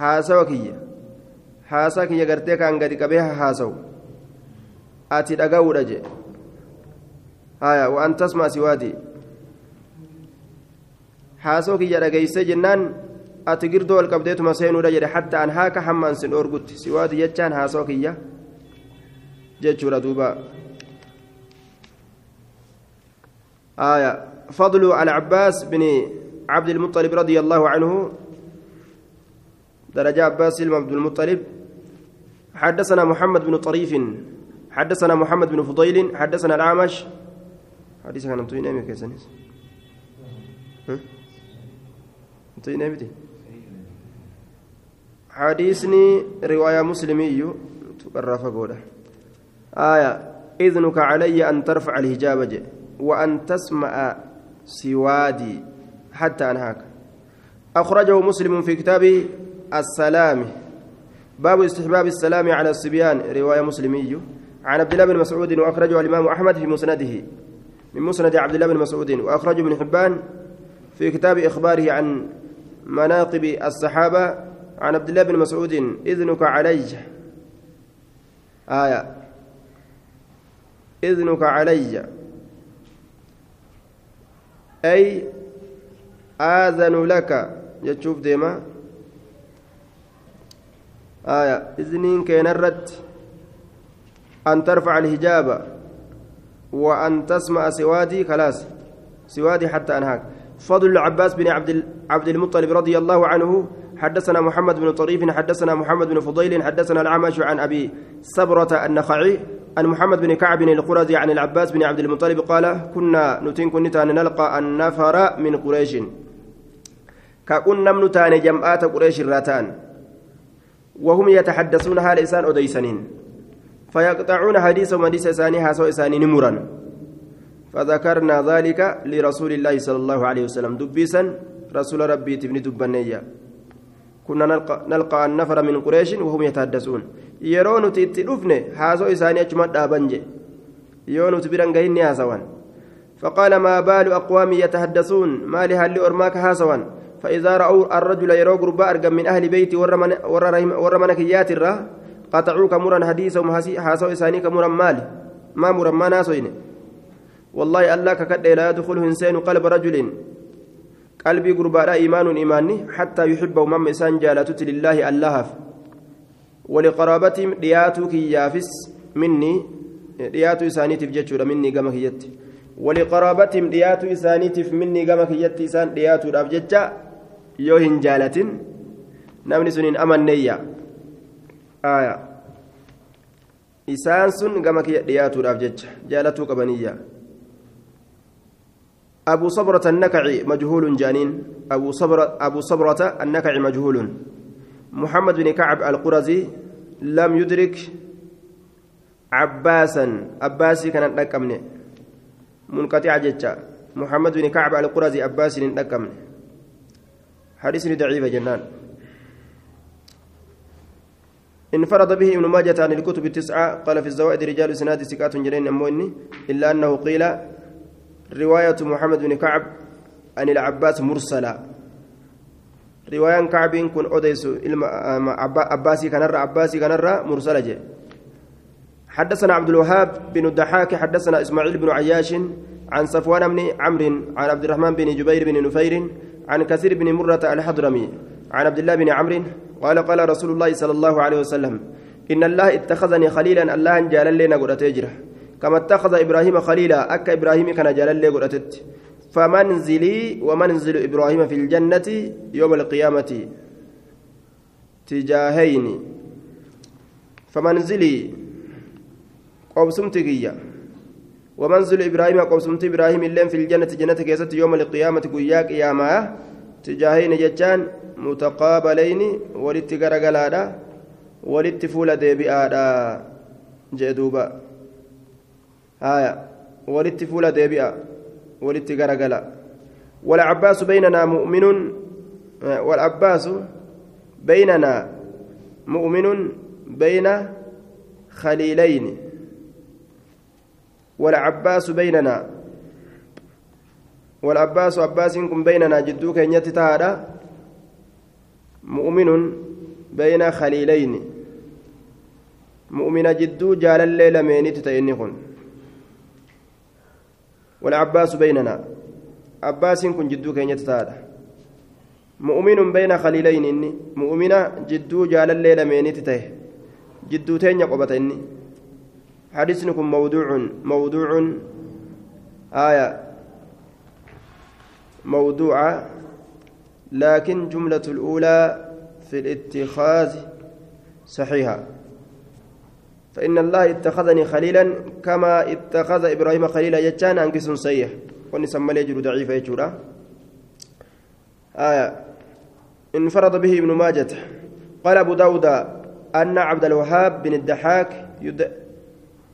haasawa kiyya haasaa kiyya gartee kaan gadi qabee haasawu ati dhaga'uudha je haya waan tasmaa siwaadii haasoo kiyya dhageeyse jennaan ati girdoo ol qabdeetuma seenuudha jedhe hatta an haaka hamma an sin dhoorgutti siwaadii jechaan haasoo kiyya jechuudha duuba. آية فضل العباس بن عبد المطلب رضي الله عنه درجة عباس عبد المطلب حدثنا محمد بن طريف حدثنا محمد بن فضيل حدثنا الأعمش حديث كان انتو ينامي كيسانيس انتو ينامي حديثني رواية مسلمي تقرف قوله آية إذنك علي أن ترفع الهجاب وأن تسمع سوادي حتى أنهاك. أخرجه مسلم في كتاب السلام. باب استحباب السلام على الصبيان رواية مسلمي عن عبد الله بن مسعود وأخرجه الإمام أحمد في مسنده. من مسند عبد الله بن مسعود وأخرجه ابن حبان في كتاب إخباره عن مناقب الصحابة عن عبد الله بن مسعود إذنك علي. آية. إذنك علي. أي آذن لك. يتشوف ديما. آية. إذنين الرد أن ترفع الحجاب وأن تسمع سوادي خلاص. سوادي حتى أنهاك. فضل العباس بن عبد عبد المطلب رضي الله عنه حدثنا محمد بن طريف حدثنا محمد بن فضيل حدثنا العمش عن أبي صبرة النخعي عن محمد بن كعب القرزي عن العباس بن عبد المطلب قال كنا نتين كنت نلقى النفر من قريش. ككنا نمنتان جمعات قريش الراتان. وهم يتحدثون حال إسان أديسنين فيقطعون حديثهم حديث إساني حاسو إساني نمرا فذكرنا ذلك لرسول الله صلى الله عليه وسلم. دبيسا رسول ربي تبني دبنيا كنا نلقى, نلقى النفر من قريش وهم يتحدثون يرون تتلفن حاسو إساني أجمد دابنجي يونو تبرن غيني هاسوان فقال ما بال أقوام يتحدثون ما لها اللي أرماك هاسوان فإذا رأوا الرجل يرو قربا أرقم من أهل بيتي ورمنكيات الرا قطعوك مرا حديثهم حاسو إساني كمرا مال ما مرا ما ناسوين والله الله ككد لا يدخل إنسان قلب رجل قلبي قربا إيمان إيماني حتى يحبه مم إسان جالتت لله الله ولقرابتهم دياتك يافس مني دياتو إساني تفجتشور مني قمك يتي ولقرابتهم دياتو إساني تف مني قمك يتي إسان دياتو رابجتشا yoo hin jaalatin namni sun hin amanneyya. Aya. Isaan sun gama kiyya dhiyaatuudhaaf jecha jaalatuu qabaniyya أبو صبرة النكعي مجهول جانين. أبو صبرة أبو صبرة النكعي مجهول. محمد بن كعب القرزي لم يدرك عباسا. عباسي كان نكمني منقطع جتا محمد بن كعب القرزي عباسي نكمني حديث ضعيف جنان. انفرد به ابن ماجة عن الكتب التسعة. قال في الزوائد رجال سناد سكات جنين أمويني. إلا أنه قيل رواية محمد بن كعب عن العباس مرسلة رواية كعب كن أديس عباسي كنرى عباسي كنرى مرسلة. حدثنا عبد الوهاب بن الضحاك حدثنا إسماعيل بن عياش عن صفوان بن عمرو عن عبد الرحمن بن جبير بن نفير عن كثير بن مرة الحضرمي عن عبد الله بن عمرو قال قال رسول الله صلى الله عليه وسلم إن الله اتخذني خليلا الله جال لنا قد تجره كما اتخذ إبراهيم خليلا أك إبراهيم كان جال لي قد فمنزلي ومنزل إبراهيم في الجنة يوم القيامة. تجاهين. فمنزلي قوسمت ومنزل إبراهيم قوسمت إبراهيم اللين في الجنة جنة كيست يوم القيامة قياك ياما تجاهين جتان متقابلين ولت غرغلادا ولت فول ديبئادا جدوبا. آية. ولت فول ديبئا ولت غرغلا. والعباس بيننا مؤمن. والعباس بيننا مؤمن بين خليلين. والعباس بيننا. والعباس عباس بيننا جدو كينيت تهادا. مؤمن بين خليلين. مؤمن جدو جال الليل مينت تيني كن والعباس بيننا. عباس كن جدو كين يتتادا مؤمن بين خليلين إني. مؤمنة جدو جال الليل ميني تته جدو تين يقبت إني. حديثكم موضوع موضوع. آية. موضوعة. لكن جملة الأولى في الاتخاذ صحيحة. فإن الله اتخذني خليلا كما اتخذ إبراهيم خليلا يجان أنكس صحيح. ونسمى ليجر ضعيف يجورا آية. انفرد به ابن ماجة. قال أبو داود أن عبد الوهاب بن الدحاك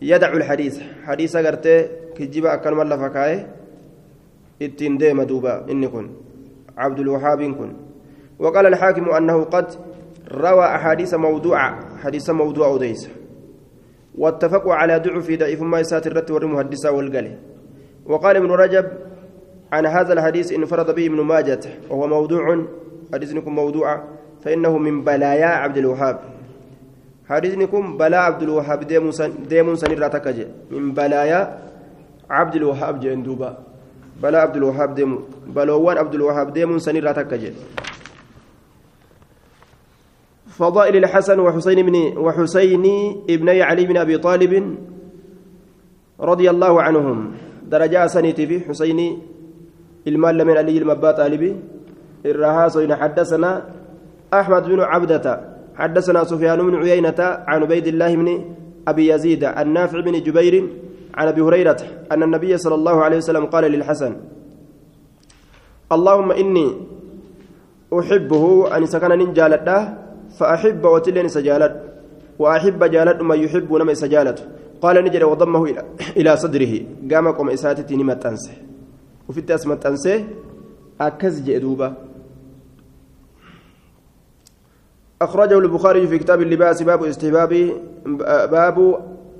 يدع الحديث. حديث قرته كجيب أكل ملا فكاي. إتين ديما دوبا إني كن. عبد الوهاب كن. وقال الحاكم أنه قد روى أحاديث موضوعة حديث موضوع أوديس. واتفقوا على ضعف ضعيف ما يسات الرت والمحدثة والقلي. وقال ابن رجب عن هذا الحديث انفرد به ابن ماجة وهو موضوع حديثكم موضوع فإنه من بلايا عبد الوهاب. حديثكم بلا عبد الوهاب ديمون سنير تكجي من بلايا عبد الوهاب جندوبا بلا عبد الوهاب ديمو بلوان عبد الوهاب ديمون سنير تكجي فضائل الحسن وحسين بن وحسين ابني علي بن أبي طالب رضي الله عنهم. درجة سنتي في حسين المال من علي المبا طالبي الرهاس حدثنا أحمد بن عبدة. حدثنا سفيان بن عيينة عن عبيد الله بن أبي يزيد النافع بن جبير عن أبي هريرة أن النبي صلى الله عليه وسلم قال للحسن اللهم إني أحبه أن سكن نجالته فأحب وتلين سجالت وأحب جالت ما يحب نما سجالت قال نجري وضمه إلى إلى صدره قام قم إساتتي نما تنسه وفي التاسمة تنسه أكز جئدوبة. أخرجه البخاري في كتاب اللباس باب استحباب باب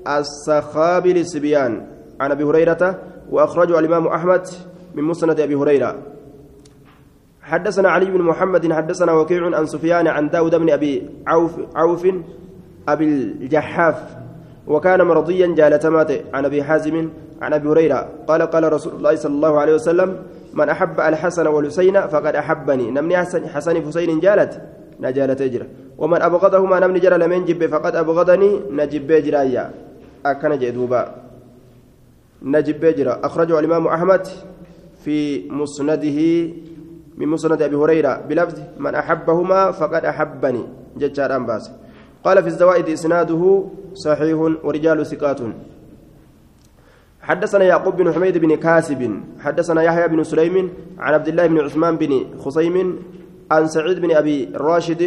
السخاب للصبيان عن أبي هريرة وأخرجه الإمام أحمد من مسند أبي هريرة. حدثنا علي بن محمد حدثنا وكيع عن سفيان عن داود بن أبي عوف, عوف أبي الجحاف وكان مرضيا جالتمات عن أبي حازم عن أبي هريرة. قال قال رسول الله صلى الله عليه وسلم من أحب الحسن والحسين فقد أحبني. نمني حسن حسن حسين جالت نجالت أجر ومن أبغضهما نمني جرى لمن جب فقد أبغضني. نجب جرايا أكن جدوبا نجب جرى أخرجه الإمام أحمد في مسنده من مسند أبي هريرة بلفظ من أحبهما فقد أحبني ججار أنباس قال في الزوائد إسناده صحيح ورجال ثقات. حدثنا يعقوب بن حميد بن كاسب حدثنا يحيى بن سليم عن عبد الله بن عثمان بن خصيم عن سعيد بن أبي راشد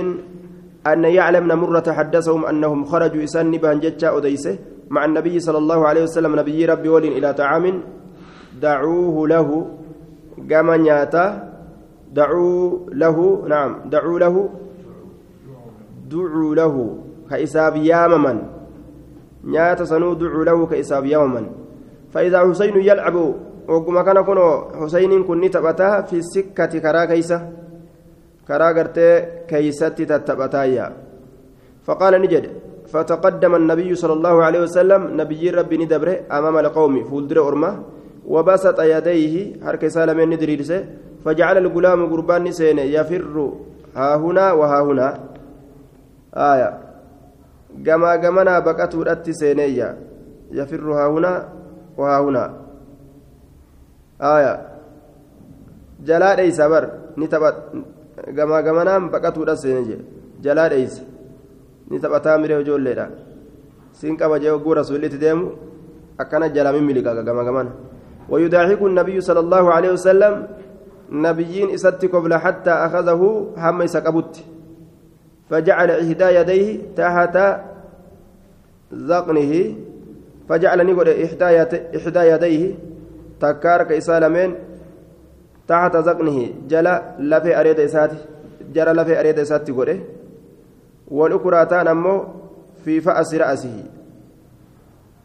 أن يعلم مرة حدثهم أنهم خرجوا إسان نبهن ججا أديسه مع النبي صلى الله عليه وسلم. نبي ربي ولين إلى طعام دعوه له قام نياته دعوا له نعم دعوا له دعوا له كإساب يامما. نيات سنو دعوا له كإساب يامما. فإذا حسين يلعب وقما كان كنو حسين كن تبتا في السكة كرا كيسة. كرا قرتي كيسة تتبتايا فقال نجد فتقدم النبي صلى الله عليه وسلم نبي ربي ندبره أمام القوم فولدر أرمه وبسط يديه حركة سالمين ندريرسه فجعل الغلام قربان سين يفر ها هنا وها هنا. آية. جما جمنا بقت ودت سينيا يفر ها هنا وها هنا. آية. جلا ليس بر نتبت. جما جمنا بقت ودت سينيا جلا ليس نتبت تامر وجولة سين كما جاء قول رسول أكنا جلا من ملكا جما جمنا ويداعيك النبي صلى الله عليه وسلم نبيين إسات قبل حتى أخذه هم يسكبت فجعل إحدى يديه تحت ذقنه. فجعل نقول إحدى يديه تكارك إسالمين تحت ذقنه. جلا لفي أريد إسات جرى لفي أريد إسات قوله والأكراتان أمو في فأس رأسه.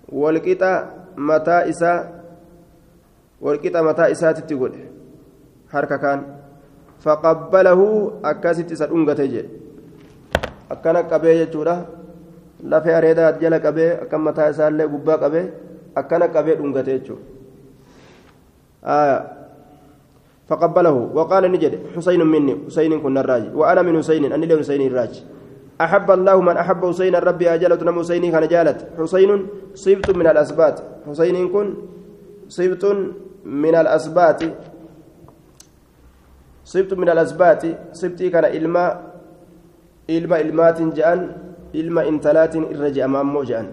والقطع متى إسا والقطع متى إسات تقوله harka kaan faqabbalahu akkasitti isa dhungate jee akkana qabee jechuudha lafee areedaa jala qabee akka mataa isaallee gubbaa qabee akkana qabee dhungate jechuudha آه فقبله وقال نجد حسين مني حسين كن الراجي وأنا من حسين أني له حسين الراجي أحب الله من أحب حسين ربي أجلت نم حسين كان جالت حسين صبت من الأسبات حسين كن صبت من الأسبات صبت من الأسبات صبتي كان إلما إلما إلمات جأن إلما إنتلات الرجع أمام جأن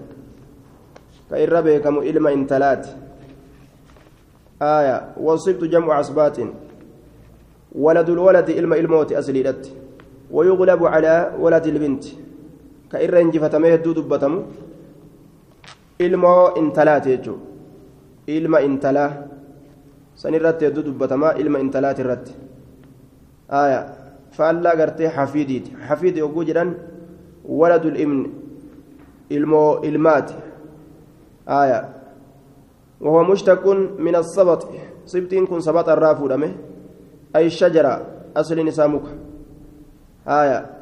كإربه كم إلما إنتلات. آية وصبت جمع أسبات. ولد الولد إلما إلموت أسليلت ويغلب على ولد البنت. كإر إنجفتمه الدود بتمو إلما إنتلات يجو. إلما إنتلا. سنرت الدود بتما إلما إنتلات الرت آية فألا قرتي حفيديت حفيد يقول جران ولد الإمن إلمو إلمات آية وهو مشتق من الصبط صبتين كن صبط الرافو أي الشجرة أصل نسامك آية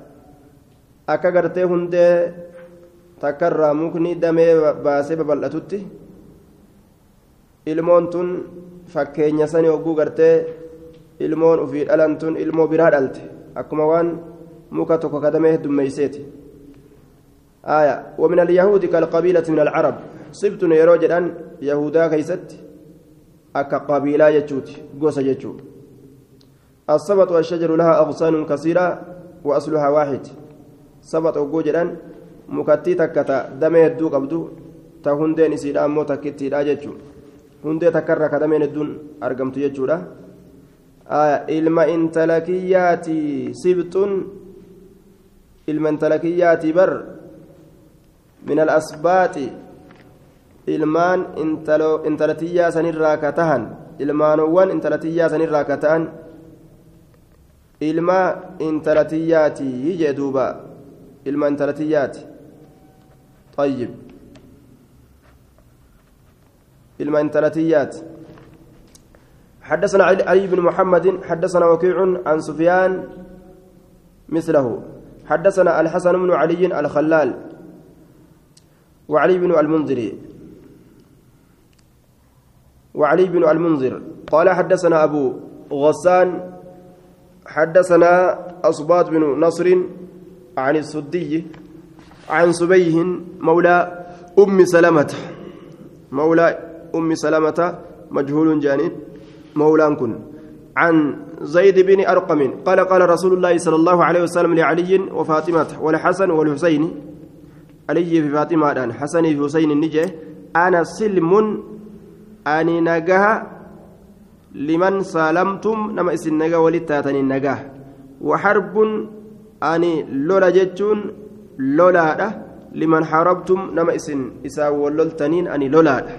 akka gartee hundee takkarraa mukni damee baasee babal'atutti ilmoon tun fakkeenya sani hogguu gartee ilmoon ufii dhalan tun ilmoo biraa dhalte. Akkuma waan muka tokko kadamee heddummeeyseeti آية ومن اليهود كالقبيلة من العرب صبت يرو جدان يهودا كيست أكا قبيلة يجوت قوس يجوت الصبت والشجر لها أغصان كثيرة وأصلها واحد صبت وقو جدان مكتي تكتا دمي هدو قبدو تهندين إسيدا أمو تكتي لا ججو هندي تكرر كدمين الدون أرقمت يجو إلما انتلكياتي سبت إلما انتلكياتي بر من الأسباط ilmaan intalatiyyaa sanirraa ka tahan ilmaanowwan intalatiyyaa sanirraa ka ta'an ilma intalatiyyaati jee duuba ilma intalatiyyaati طيب ilma intalatiyyaati حدثنا علي بن محمد حدثنا وكيع عن سفيان مثله. حدثنا الحسن بن علي الخلال وعلي بن المنذر. وعلي بن المنذر. قال حدثنا أبو غسان حدثنا أصبات بن نصر عن السدي عن سبيه مولى أم سلمة. مولى أم سلمة مجهول جانب. مولى كن عن زيد بن أرقم قال قال رسول الله صلى الله عليه وسلم لعلي وفاطمة والحسن والحسين علي في فاطمة حسن في حسين النجة أنا سلم nagaha liman saalamtum nama isin nagaa walit taatanii nagaa waxarbun ani lola jechuun lolaadha liman harabtum nama isin isaa walloltaniin ani lolaadha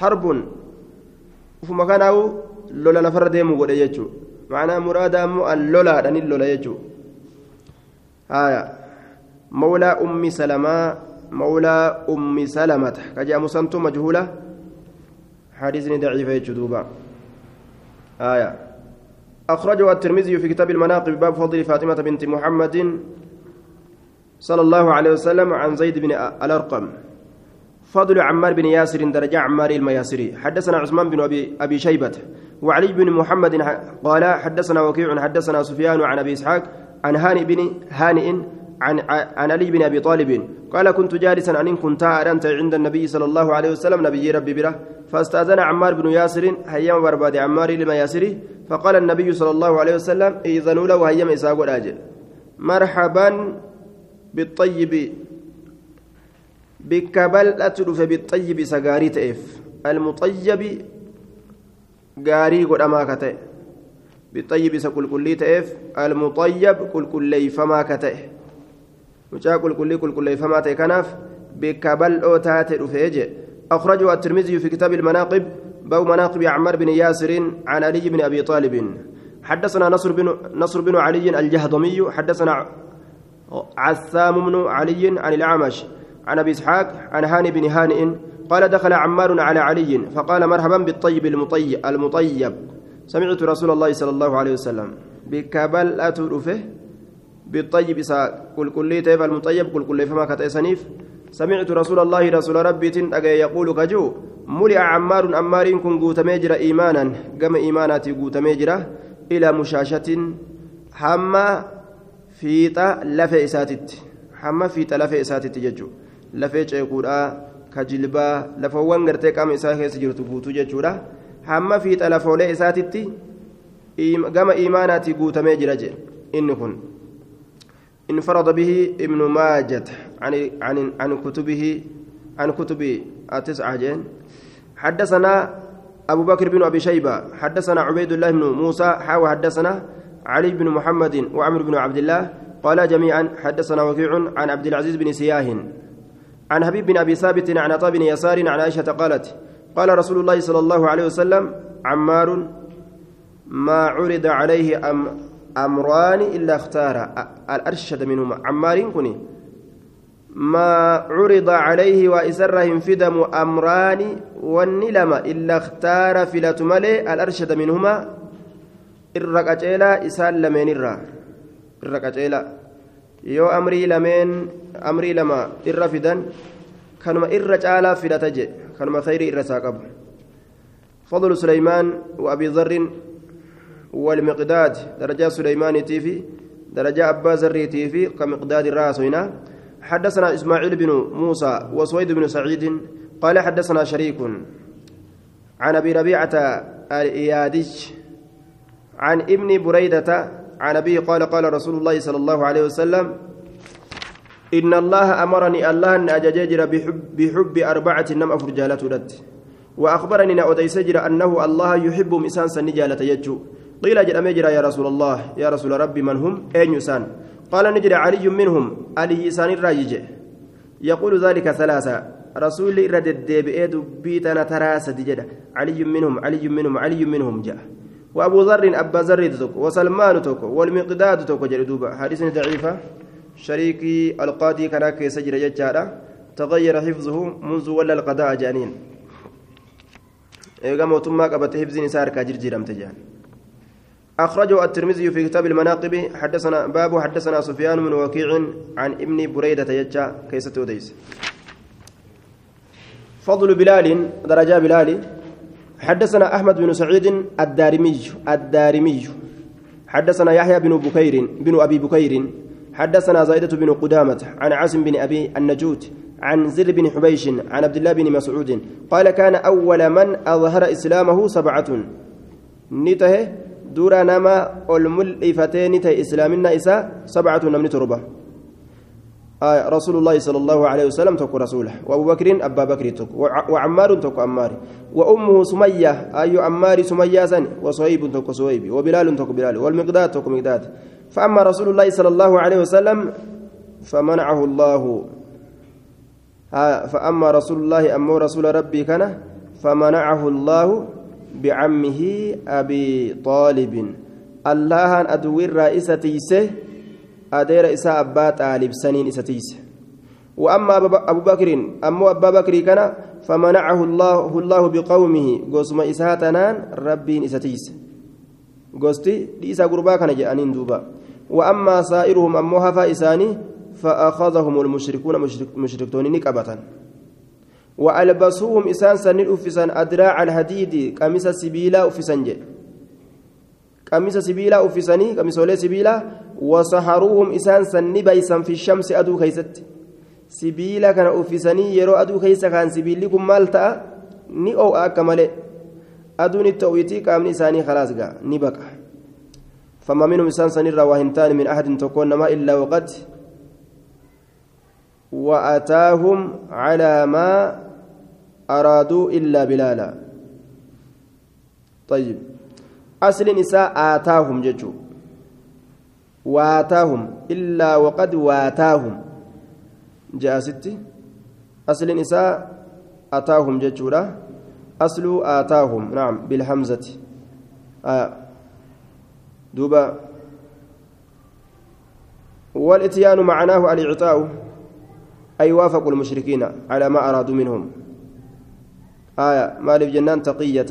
harbun ufuma kanaawu lola lafarra deemu godhe jechuu macnaa muraada ammoo an lolaadha nin lola jechuu haya mawlaa ummi salamaa mawlaa ummi salamata kajaamu santu majhuula حديثني ضعيف يجدوبا آية أخرجه الترمذي في كتاب المناقب باب فضل فاطمة بنت محمد صلى الله عليه وسلم عن زيد بن الأرقم فضل عمار بن ياسر درجة عمار المياسري. حدثنا عثمان بن أبي, أبي شيبة وعلي بن محمد قال حدثنا وكيع حدثنا سفيان عن أبي إسحاق عن هانئ بن هانئ عن عن علي بن أبي طالب. قال كنت جالسا أن كنت انت عند النبي صلى الله عليه وسلم نبي ربي بره فاستأذن عمار بن ياسر هيام برباد عمار لما ياسري فقال النبي صلى الله عليه وسلم إذنوا له هيام اساق مرحبا بالطيب. بكبل أتلف بالطيب سغاري تئف المطيب غاري قد اماكته بالطيب سكل كلي تئف المطيب كل كلي فما كته mucaa qulqullii qulqulleeffamaa ta'e kanaaf bikka bal'oo taate dhufee je أخرجه الترمذي في كتاب المناقب. باب مناقب عمار بن ياسر عن علي بن أبي طالب. حدثنا نصر بن نصر بن علي الجهضمي. حدثنا عثام بن علي عن الأعمش. عن أبي إسحاق عن هاني بن هانئ قال دخل عمار على علي فقال مرحبا بالطيب المطيب المطيب. سمعت رسول الله صلى الله عليه وسلم بكبل أترفه بالطيب إسا كل تيف المطيب كل كلي فما كتئسنيف سمعت رسول الله رسول ربي تن يقول كجو ملئ عمار عمار كن جرا إيمانا. قم إيماناتي جرا إلى مشاشة حما فيتا لفي إساتت حما فيتا لفي إساتت ججو لفي جيقودا كجلبا لفوان غرتي قام إسا كيس جرتو قوتو ججودا حما فيتا لفولي إساتت قم إيماناتي قوتمي جرا جي إن كن انفرد به ابن ماجد عن عن عن كتبه عن كتب التسعة جين حدثنا أبو بكر بن أبي شيبة حدثنا عبيد الله بن موسى حاوى حدثنا علي بن محمد وعمر بن عبد الله قال جميعا حدثنا وكيع عن عبد العزيز بن سياه عن حبيب بن أبي ثابت عن عطاء بن يسار عن عائشة قالت قال رسول الله صلى الله عليه وسلم عمار ما عرض عليه أم أمران إلا اختار. الأرشد منهما. عمار كني ما عرض عليه وإسرهم فدم أمران والنلم إلا اختار فلة ملي. الأرشد منهما الرقجيلا إسال لمن الرا الرقجيلا يو أمري لمن أمري لما الرفدا كانوا الرجال فلتجي كانوا خير الرساقب فضل سليمان وأبي ذر والمقداد درجة سليمان تيفي درجة أبا زري تيفي كمقداد الراس هنا حدثنا إسماعيل بن موسى وسويد بن سعيد قال حدثنا شريك عن أبي ربيعة الإيادج عن ابن بريدة عن أبي قال قال رسول الله صلى الله عليه وسلم إن الله أمرني الله أن أججر بحب, بحب أربعة نم أفرجالة رد وأخبرني أوديسجر أنه الله يحب مسان سنجالة يجو. قيل جل أمجر يا رسول الله يا رسول ربي من هم؟ أين يسان؟ قال نجري علي منهم علي يسان الراجج. يقول ذلك ثلاثة. رسول رد الدبئ بيتنا تراسة جدا. علي منهم علي منهم علي منهم جاء. وأبو ذر أبا ذر تك وسلمان تك والمقداد تك جلدوبا حديث ضعيفة. شريكي القاضي كان كيسجر ججارة. تغير حفظه منذ ولا القضاء جانين. إيقام وتما قبت حفظ نسار كاجر تجان أخرجه الترمذي في كتاب المناقب. حدثنا باب حدثنا سفيان بن وكيع عن ابن بريدة يجا كيسة وديس فضل بلال درجة بلال. حدثنا أحمد بن سعيد الدارمي الدارمي حدثنا يحيى بن بكير بن أبي بكير. حدثنا زائدة بن قدامة عن عاصم بن أبي النجوت عن زر بن حبيش عن عبد الله بن مسعود قال كان أول من أظهر إسلامه سبعة. نته دور نما الملئفتين تي إسلامنا إساء سبعة نمن تربة. آه رسول الله صلى الله عليه وسلم تكو رسوله. وأبو بكر أبا بكر تكو. وعمار تكو عمار. وأمه سمية أي عمار سمية سن. وصهيب تكو صهيب. وبلال تكو بلال. والمقداد تكو مقداد. فأما رسول الله صلى الله عليه وسلم فمنعه الله. فأما رسول الله أما رسول ربي كان فمنعه الله بعمه أبي طالب. الله أدوي الرئيسة تيسه أدير إساء أبا طالب سنين إسا تيسه وأما أبو بكر أما أبا بكر كان فمنعه الله الله بقومه قسم إساتنان ربي إسا تيسه قستي لإسا قربا كان جاءنين دوبا وأما سائرهم أما هفا إساني فأخذهم المشركون مشرك مشركتون نكبة وألبسوهم إسان سنين أفسان أدراع الحديد قميص سبيلا أفسان جي قميص سبيلا أفساني قميص سبيلا وسحروهم إسان سن بيسا في الشمس أدو كيست سبيلا كان أفساني يرو أدو كيس كان سبيلكم مالتا malee. Aduun itti ho'itii qaamni isaanii khalaas ga'a. Ni baqa. فما منهم إنسان سنرى وهنتان من أحد تكون ما إلا وقد وأتاهم على ما أرادوا إلا بلالا طيب أصل نساء آتاهم ججو واتاهم إلا وقد واتاهم جاء ستي أصل نساء أتاهم ججو لا أصل آتاهم نعم بالهمزة آه دوبا والإتيان معناه الإعطاء أي وافقوا المشركين على ما أرادوا منهم آية مالف جنان تقية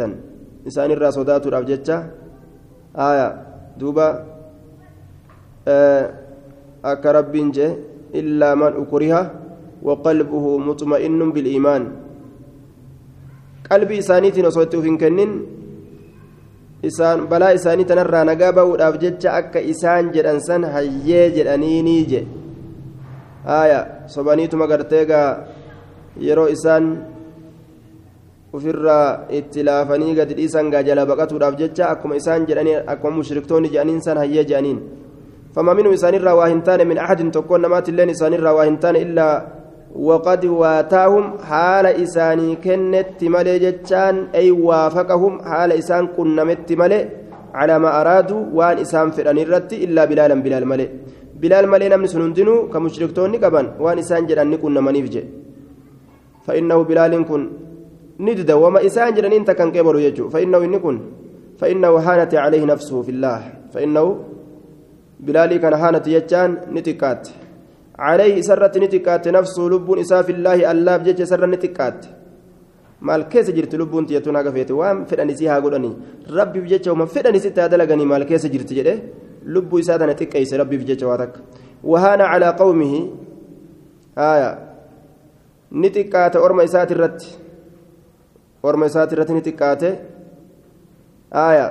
إنسان الراسودات الأبجتة آية دوبا آه أكرب جه إلا من أكره وقلبه مطمئن بالإيمان qalbii isaaniitiin osoo itti uf hin kennin isaan balaa isaanii tanarraa nagaa ba'uudhaaf jecha akka isaan jedhan san hayyee jedhaniinii je aaya sobaniituma gartee gaa yeroo isaan ofirraa itti laafanii gadi dhiisan gaa jala baqatuudhaaf jecha akkuma isaan jedhanii akkuma mushriktoonni jedhaniin san hayyee jedhaniin. فما منهم إسان الروا هنتان من أحد تكون نمات اللين إسان الروا هنتان إلا وقد واتاهم حال إساني كنت ملي جتان أي وافقهم حال إسان كنمت ملي على ما أرادوا وان إسان فران الرت إلا بلالا بلال ملي بلال ملي نمن سنندنو كمشركتون نقبان وان إسان جران نكون منيفج فإنه بلال كن ندد وما إسان جران انت كان كبر يجو فإنه إنكن فإنه هانت عليه نفسه في الله فإنه بلالي كان هانت يجان نتكات عليه سرت نتكات نفسه لب إساف الله الله بجج سر نتكات tiyyattuun haga feete waan fedhani si haa godhani rabbiif jecha uma fedhani sitti haa dalaganii maal keessa jirti jedhe lubbuu isaa tana xiqqeeyse rabbiif jecha waa takka wahaana calaa qawmihi haya ni xiqqaate orma isaati irratti orma isaati irratti ni xiqqaate haya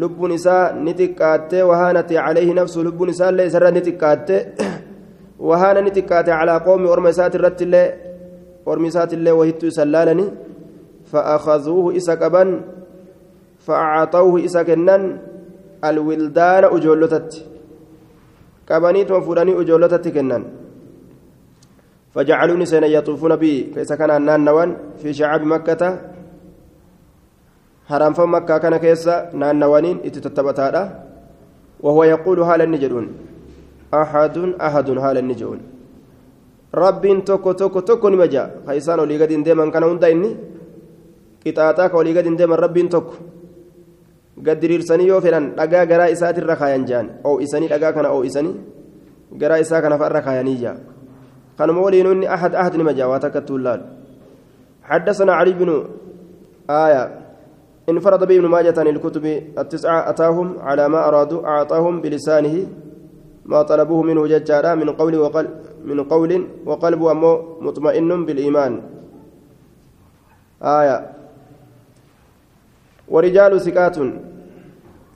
lubbuun isaa ni xiqqaattee wahaanati calayhi nafsu lubbuun isaallee isarra ni xiqqaatte wahaana ni xiqqaate calaa qoomi orma isaati irratti illee ormi isaati illee wahittu isa laalani فأخذوه إسا كبن فأعطوه إسا كنن الولدان أجولتت كبنيت وفراني أجولتت كنن فجعلوني سنة يطوفون بي كيس كان النان في شعاب مكة. haraamfan makkaa kana keessa naannawaniin itti tattabataadha وهو يقول هالا نجدون. أحد أحد هالا نجدون. رب توكو توكو توكو نمجا. خيسان ولي قد انديما كان هندا إني. ولي قد انديما رب توكو قد ديرسني يو فلان لقا قرا جان أو إساني لقا كان أو إساني. قرا إسا كان فالرخاياني جا كان مولي نوني أحد أحد نمجا واتكتو اللال حدثنا علي بن آية. انفرد به ابن ماجة عن الكتب التسعة أتاهم على ما أرادوا أعطاهم بلسانه ما طلبوه منه ججارا من قول وقل من قول وقلب أمو مطمئن بالإيمان. آية. ورجال ثقات.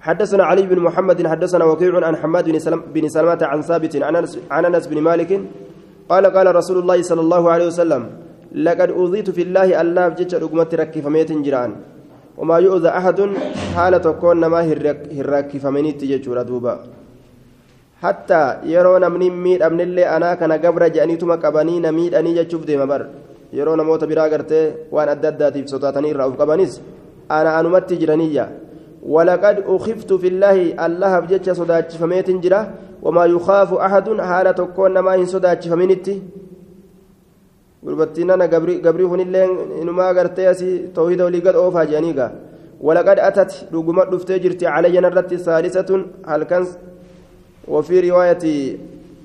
حدثنا علي بن محمد حدثنا وكيع عن حماد بن سلمة عن ثابت عن أنس بن مالك قال قال رسول الله صلى الله عليه وسلم لقد أوذيت في الله الله بجد رقمت ركف ميت جيران وما يؤذى أحد حالة كون ما هراك فمنيت ججورا دوبا حتى يرون من ميد أمن اللي أنا كان قبر جانيتما قباني نميد أني جتشوف دي مبر يرون موت برا قرتي وأن أدداتي في صوتاتني رأوف قبانيس. أنا أنمت جرانية. ولقد أخفت في الله الله بجتش صداتش فميت جرا وما يخاف أحد حالة كون ما هن صداتش فمنيتي gurbattiin ana gabrii kunillee inumaa gartee asii tawhiida olii gad oofaa jedhaniigaa walaqad atat dhuguma dhuftee jirti calayyan irratti saalisatun halkan وفي رواية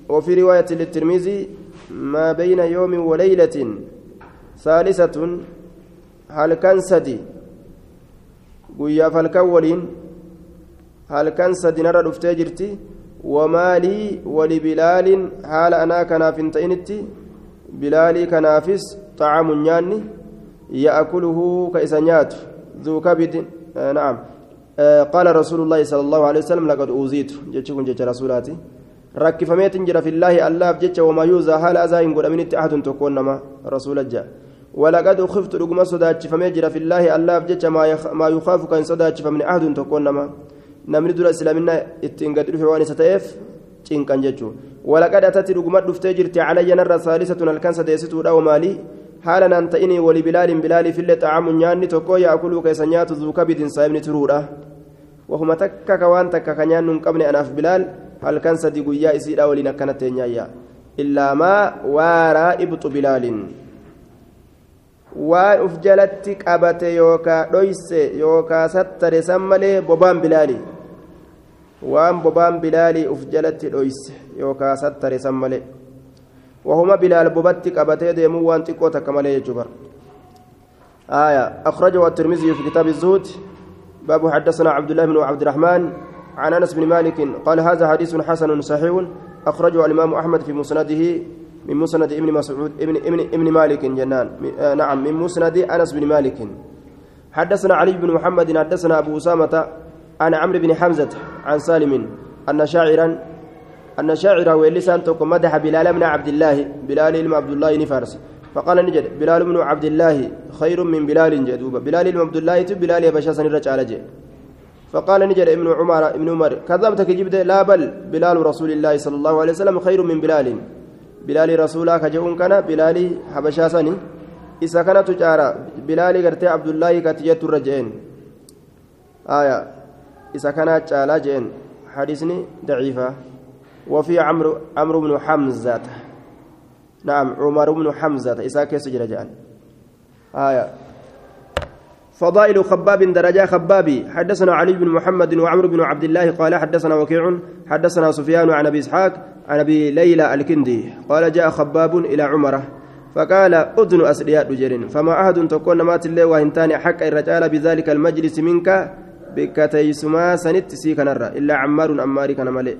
وفي رواية للترمذي ما بين يوم وليلة ثالثة هل كان سدي قويا فالكولين هل كان سدي نرى دفتي وما لي ولبلال حال أنا كنا فنتينتي بلالي كنافس طعام نياني يأكله كإسانيات ذو كبد آه نعم آه قال رسول الله صلى الله عليه وسلم لقد أوزيت جتشكم جتش رسولاتي ركفميت جرى في الله الله بجتش وما يوزى هل أزاين قل أمين أحد تكون ما رسول الجا ولقد خفت رقم صداتش فميجرى في الله الله بجتش ما, يخ ما يخاف كان صداتش فمن أحد تكون ما نمني دول إسلامنا اتنقد في واني jechuun walaqad atatti dhuguma dhuftee jirti calayya narra saalisatun halkan sadeessituudha wamaalii haala naan ta'inii wali bilaalin bilaaliif illee xaamu nyaanni tokko yaakuluu keessa nyaatu zuukabidin saayibni turuudha wahuma takka ka waan takka ka nyaannu hin qabne anaaf bilaal halkan sadi guyyaa isiidha waliin akkanatti eenyaayya illaa maa waaraa ibxu bilaalin waan uf jalatti qabate yookaa dhoyse yookaa sattare san malee bobaan bilaalii waan bobaan bilaalii uf jalatti dhoyse yookaa sattare san malee bilaal bobatti qabatee deemuu waan xiqqoo takka malee jechuu bar آية أخرجه الترمذي في كتاب الزهد باب حدثنا عبد الله بن عبد الرحمن عن أنس بن مالك قال هذا حديث حسن صحيح أخرجه الإمام أحمد في مسنده من مسند ابن مسعود ابن ابن ابن مالك جنان. آه نعم من مسند أنس بن مالك. حدثنا علي بن محمد حدثنا أبو أسامة عن عمرو بن حمزة عن سالم أن شاعرا أن شاعرا ولسان مدح بلال بن عبد الله بلال بن عبد الله نفارس. فقال نجد بلال بن عبد الله خير من بلال جدوبا بلال بن عبد الله بلال يبشا سنرج على جي. فقال نجد ابن عمر ابن عمر كذبتك جبت لا بل بلال رسول الله صلى الله عليه وسلم خير من بلال. بلال رسولا كجون كان بلال حبشا سني. إذا كانت تجارة. بلال قرتي عبد الله كتجت الرجين. آية. إذا كانت على جين. حديثني ضعيفة. وفي عمرو عمرو بن حمزة. نعم عمر بن حمزة. إذا كيس جرجان. آية. فضائل خباب درجة خبابي حدثنا علي بن محمد وعمر بن عبد الله قال حدثنا وكيع حدثنا سفيان عن أبي إسحاق عن أبي ليلى الكندي. قال جاء خباب إلى عمرة فقال أذن أسرياء دجرين فما أحد تكون مات الله وهنتان حق الرجال بذلك المجلس منك بكتيسما سنت سيك نرى إلا عمار عمار كان ملئ.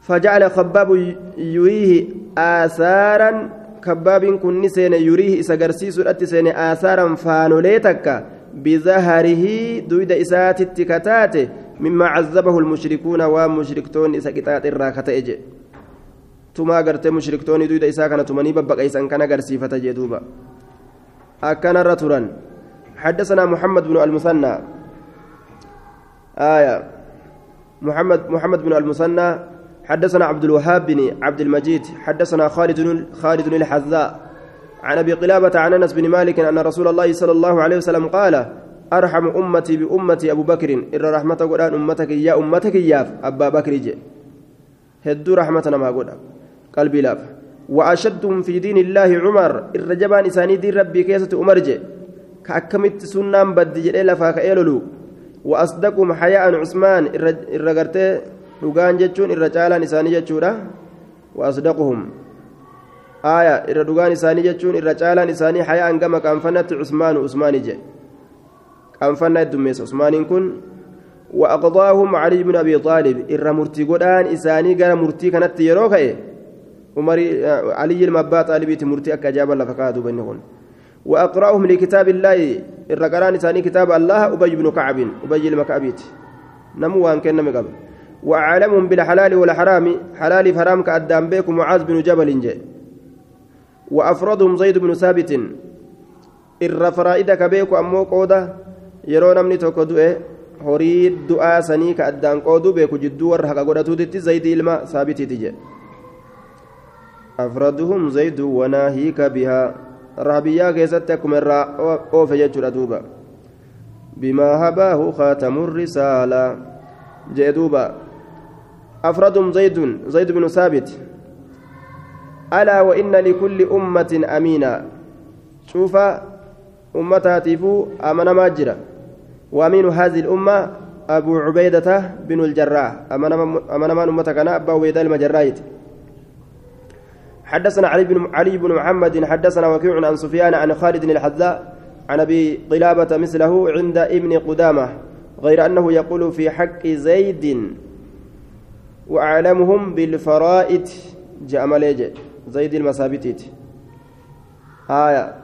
فجعل خباب يريه آثارا kabaabiin kun ni seene yuriihi isa garsiisuudhatti seene aasaaran faanolee takka bizaharihi duyda isaatitti kataate mimmaa cazabahu lmushrikuuna waan mushriktoonni isa qixaaxe irraa kata'e jedhe tumaa gartee mushriktoonni duyda isaa kana tumanii babbaqaysan kan agarsiifata jee duuba akkanarra turan حدثنا محمد بن المثنى آية محمد محمد بن حدثنا عبد الوهاب بن عبد المجيد حدثنا خالد خالد الحذاء عن أبي قلابة عن أنس بن مالك أن رسول الله صلى الله عليه وسلم قال أرحم أمتي بأمتي أبو بكر inni rahmata qaraan ummata kiyya ummata kiyya أبا بكر je'e hedduu rahmata nama godha qalbii laafa. وأشدهم في دين الله عمر irra jabaan isaanii diin Rabbii keessatti عمر je'e. كأكمت سنان بد جدي لفا وأصدقهم حياء عثمان الرغرته dhugaan jechuun irra caalaan isaanii jechuudha waasdaquhum aaya irra dhugaan isaanii jechuun irra caalaan isaanii hayaan gama qaanfannatti cusmaanu usmaani jedhe qaanfannaa heddummeessa usmaaniin kun وأقضاهم علي بن أبي طالب إر مرتي قدان إساني قال مرتي كانت يروك عمر علي المبا طالبي مرتي أكجاب الله فقادوا بينهم وأقرأهم لكتاب الله إر قران إساني كتاب الله أبي بن كعب أبي المكعبيت نمو وان كان نمقبل وأعلمهم بالحلال والحرام حلال فرام كأدام بيك معاذ بن جبل جاء وأفردهم زيد بن ثابت إر فرائدك بيك أمو قودة يرون أمني توكدوئ horii du'aa sanii ka addaan qooduu beeku jidduu warra haqa godhatuutitti zaydii ilma saabitiiti jedhe afraduhum zaydu wanaahiika bihaa rahabiyyaa keessatti akkuma irraa oofe jechuudha duuba bimaa habaahu khaatamu risaalaa jee duuba أفردهم زيد زيد بن ثابت. ألا وإن لكل أمة أمينا. شوف أمتها تيفو أمن ماجرة وأمين هذه الأمة أبو عبيدة بن الجراح. أمن من أمتك أنا أبا عبيدة المجرايت حدثنا علي بن علي بن محمد حدثنا وكيع عن سفيان عن خالد الحذاء عن أبي قلابة مثله عند ابن قدامة غير أنه يقول في حق زيد وأعلمهم بالفرائد جاء زيد المسابتيت آية.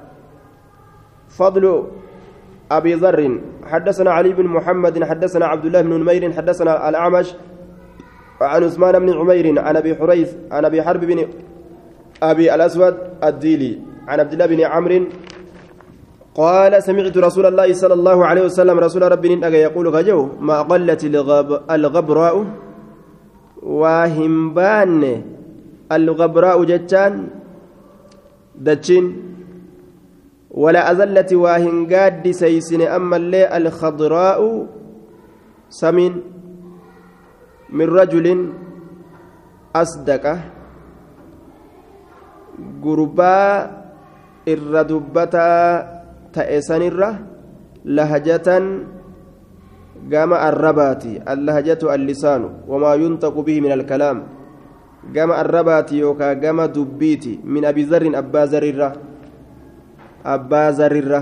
فضل أبي ذر. حدثنا علي بن محمد حدثنا عبد الله بن نمير حدثنا الأعمش عن عثمان بن عمير عن أبي حريث عن أبي حرب بن أبي الأسود الديلي عن عبد الله بن عمرو قال سمعت رسول الله صلى الله عليه وسلم رسول ربي يقول غجو ما قلت الغبراء. Waa hin baanne algabraa'u jechaan dachiin wala azallati waa hin gaaddiseysine ammallee alkhadraa'u samiin min rajulin asdaqa gurbaa irra dubbataa ta'e sanirra lahajatan قام الرباتي اللهجة اللسان وما ينطق به من الكلام. قام الرباتي يوكا قام دبيتي من أبي ذر أبا زريرة أبا زريرة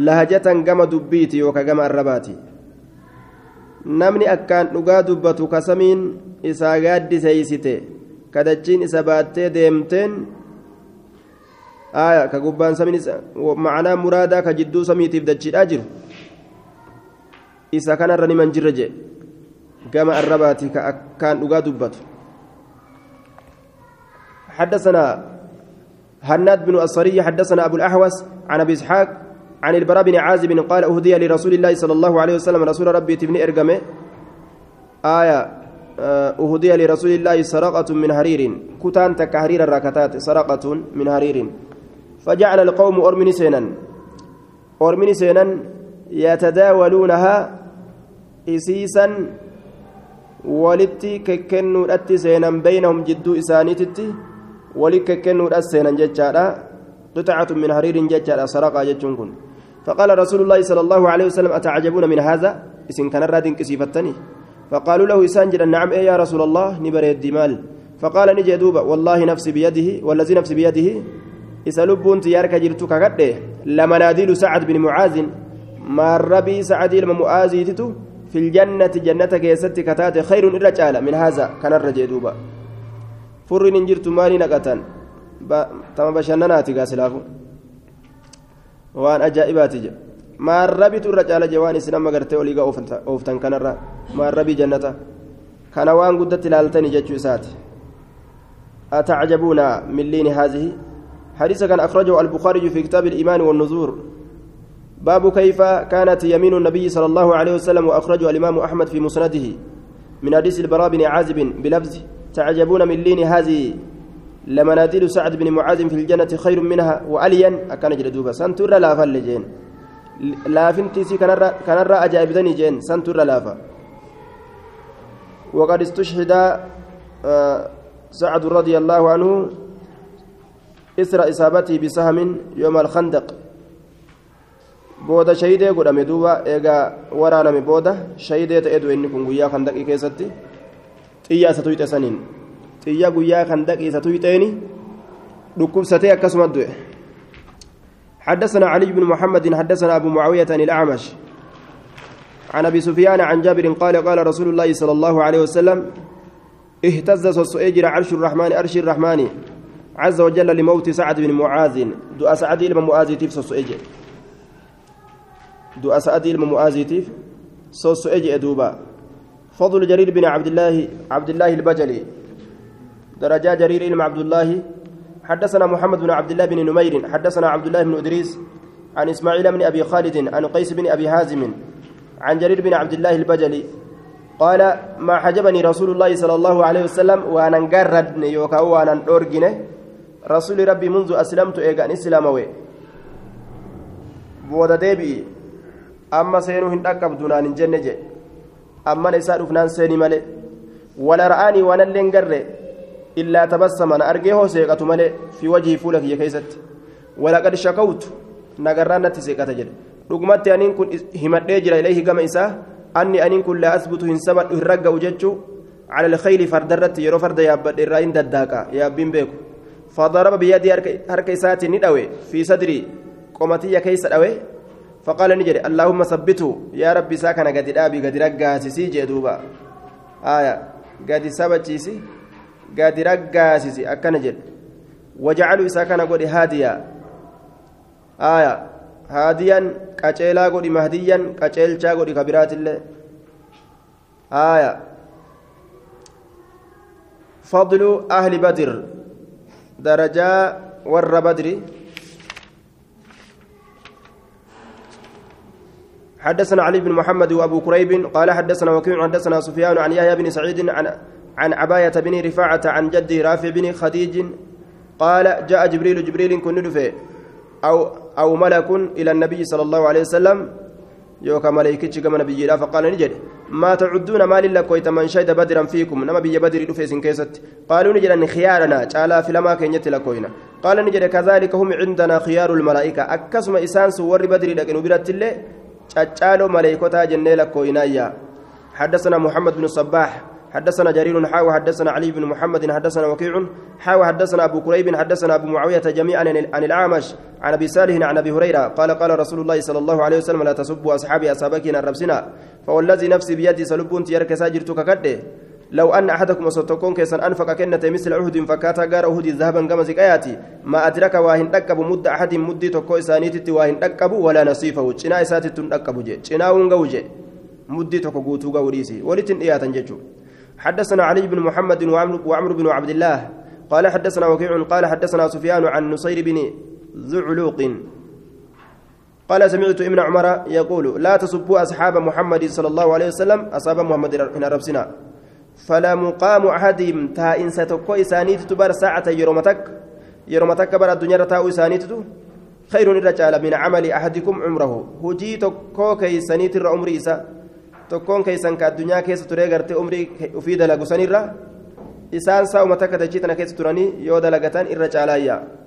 لهجة قام دبيتي يوكا قام الرباتي. namni akkaan dhugaa dubbatu ka samiin isaa gaaddiseeysite كدجين إساباتي ديمتين. آية كقبان سمين معنى مرادا كجدو سميتي بدجي أجر إسا كان رني من جرجي كما الرباتي كان أقا دبته حدثنا هناد بن الصري حدثنا أبو الأحوس عن أبي إسحاق عن البراء بن عازب قال أهدي لرسول الله صلى الله عليه وسلم رسول ربي تبني إرقمه آية أهدي لرسول الله سرقة من حرير كتان تكهرير الركتات سرقة من حرير فجعل القوم أرمني سينا أرمني سينا يتداولونها إسيسا ولتي ككنو أتي سينا بينهم جدو إسانيتتي ولك ككنو أسينا جتشارا قطعة من حرير جتشارا سرقة جتشون فقال رسول الله صلى الله عليه وسلم أتعجبون من هذا إسن كان راد كسيفتني فقالوا له إسانجد نعم إيه يا رسول الله نبري الدمال فقال نجي دوبا والله نفسي بيده والذي نفسي بيده إسلبون تيارك جرتك قد لمناديل سعد بن معاذ ما الربي سعد المعاذ تتو في الجنة جنة كيست كتات خير الرجال من هذا كان الرجي دوبا فرن جرت مالي نقتن تم بشنناتي قاسلافو ajaa'ibaati jedha maarrabitu irra caala jee waan isin amma gartee olii gaa ooftan kanarra maarrabii jannata kana waan guddatti ilaaltani jechuu isaati أتعجبون من لين هذه حديث كان أخرجه البخاري في كتاب الإيمان والنذور باب كيف كانت يمين النبي صلى الله عليه وسلم وأخرجه الإمام أحمد في مسنده من حديث البراء بن عازب بلفظ تعجبون من لين هذه لمناديل سعد بن معاذ في الجنة خير منها وألين أكان جلدوبا سنتر لا فلجين لا فنتيسي كان الرا أجائبتني جين. سنتر لافا وقد استشهد آه سعد رضي الله عنه إسر إصابته بسهم يوم الخندق. Booda shahidee godhame duuba eegaa waraaname booda shahidee ta'ee du'e inni kun guyyaa kandaqii keessatti xiyya isa tuyxe saniin xiyya guyyaa kandaqii isa tuyxeeni dhukkubsatee akkasuma du'e حدثنا علي بن محمد حدثنا أبو معاوية عن الأعمش عن أبي سفيان عن جابر قال قال رسول الله صلى الله عليه وسلم اهتز socho'eera عرش الرحمن عرش الرحمن عز وجل لموت سعد بن معاذ du'a سعد بن معاذ tiif socho'eera سعد بن معاذ tiif. سؤجر دوبا فضل جرير بن عبد الله عبد الله البجلي. درجة جرير إلم عبد الله. حدثنا محمد بن عبد الله بن نمير. حدثنا عبد الله بن إدريس. عن إسماعيل بن أبي خالد. عن قيس بن أبي حازم عن جرير بن عبد الله البجلي. قال ما حجبني رسول الله صلى الله عليه وسلم وأنا نقرد يوكا وأنا أرجنه رسول ربي منذ أسلمت إيقان إسلاموي. بودا ديبي. أما سينو هندكب دونان جنة أما نساء فنان سيني مالي ولا رآني وأنا اللي إلا تبسم أنا أرجيه سيقة ملء في وجهي فولك يا كيست ولقد شكوت نقرنا تسيقة جل رقمت أن كن همت جرى إليه كما إساه أني أن كن لا أثبت هنسبت الرقة وجدت على الخيل فردرت يرو فرد يا بد الرين دداكا يا بين بيكو فضرب بيدي هركي ساتي ندوي في صدري قومتي يا كيس أوي فقال نجري اللهم ثبته يا ربي ساكن قد الأبي قد رقاسي سيجي دوبا آية قد سبتشيسي gadi raggaasisi akkana jedhe wajacaluu isaa kana godhe haadiya aya haadiyan qaceelaa godhi mahdiyyan qaceelchaa godhi kabiraatillee aya fadlu ahli badir darajaa warra badri حدثنا علي بن محمد وابو كريب قال حدثنا وكيع حدثنا سفيان عن يحيى بن سعيد عن عن عباية بن رفاعة عن جدي رافع بن خديج قال جاء جبريل جبريل كن ندفه أو أو ملك إلى النبي صلى الله عليه وسلم. يوكا ملائكتش كما نبي فقال نجد. ما تعدون ما لك ويت من شهد بدرا فيكم. نما بي بدر دفيس كيست. قالوا نجد أن خيارنا تعالى في لما كنيت لكوينا قال نجد كذلك هم عندنا خيار الملائكة. أكسم إسان سور بدر لكن برت الله تشالو ملائكتها جنة لكوينا حدثنا محمد بن الصباح حدثنا جرير حاوى حدثنا علي بن محمد حدثنا وكيع حاوى حدثنا أبو كريب حدثنا أبو معاوية جميعا عن العامش عن أبي صالح عن أبي هريرة قال قال رسول الله صلى الله عليه وسلم لا تسبوا أصحابي أصابك نربسنا فوالذي نفسي بيدي سلبون تيرك ساجرتك كده لو أن أحدكم وستكون كيسا أنفق كنة مثل عهد فكاتا غار عهد ذهبا كما زكاياتي ما أدرك واهن دكب مد أحد مدي تكو إسانيتي واهن دكب ولا نصيفة چنا إساتي تندكب جي چنا ونغوجي مدي تكو غوتو غوريسي ولتن إياتا جيجو حدثنا علي بن محمد وعمر بن عبد الله. قال حدثنا وكيع قال حدثنا سفيان عن نصير بن زعلوق قال سمعت ابن عمر يقول لا تسبوا أصحاب محمد صلى الله عليه وسلم. أصحاب محمد إن ربسنا. فلا مقام أحدهم تا إن ستكو إسانيت تبر ساعة يرومتك يرومتك بر الدنيا تاو إسانيت خير الرجال من عمل أحدكم عمره. هجي تكو كيسانيت العمر إسا. تكون كيسان كالدنيا كيس تريغرت عمري وفي دلقو سنيرة إسان ساو متك تجيتنا كيس تراني يو دلقتان الرجالايا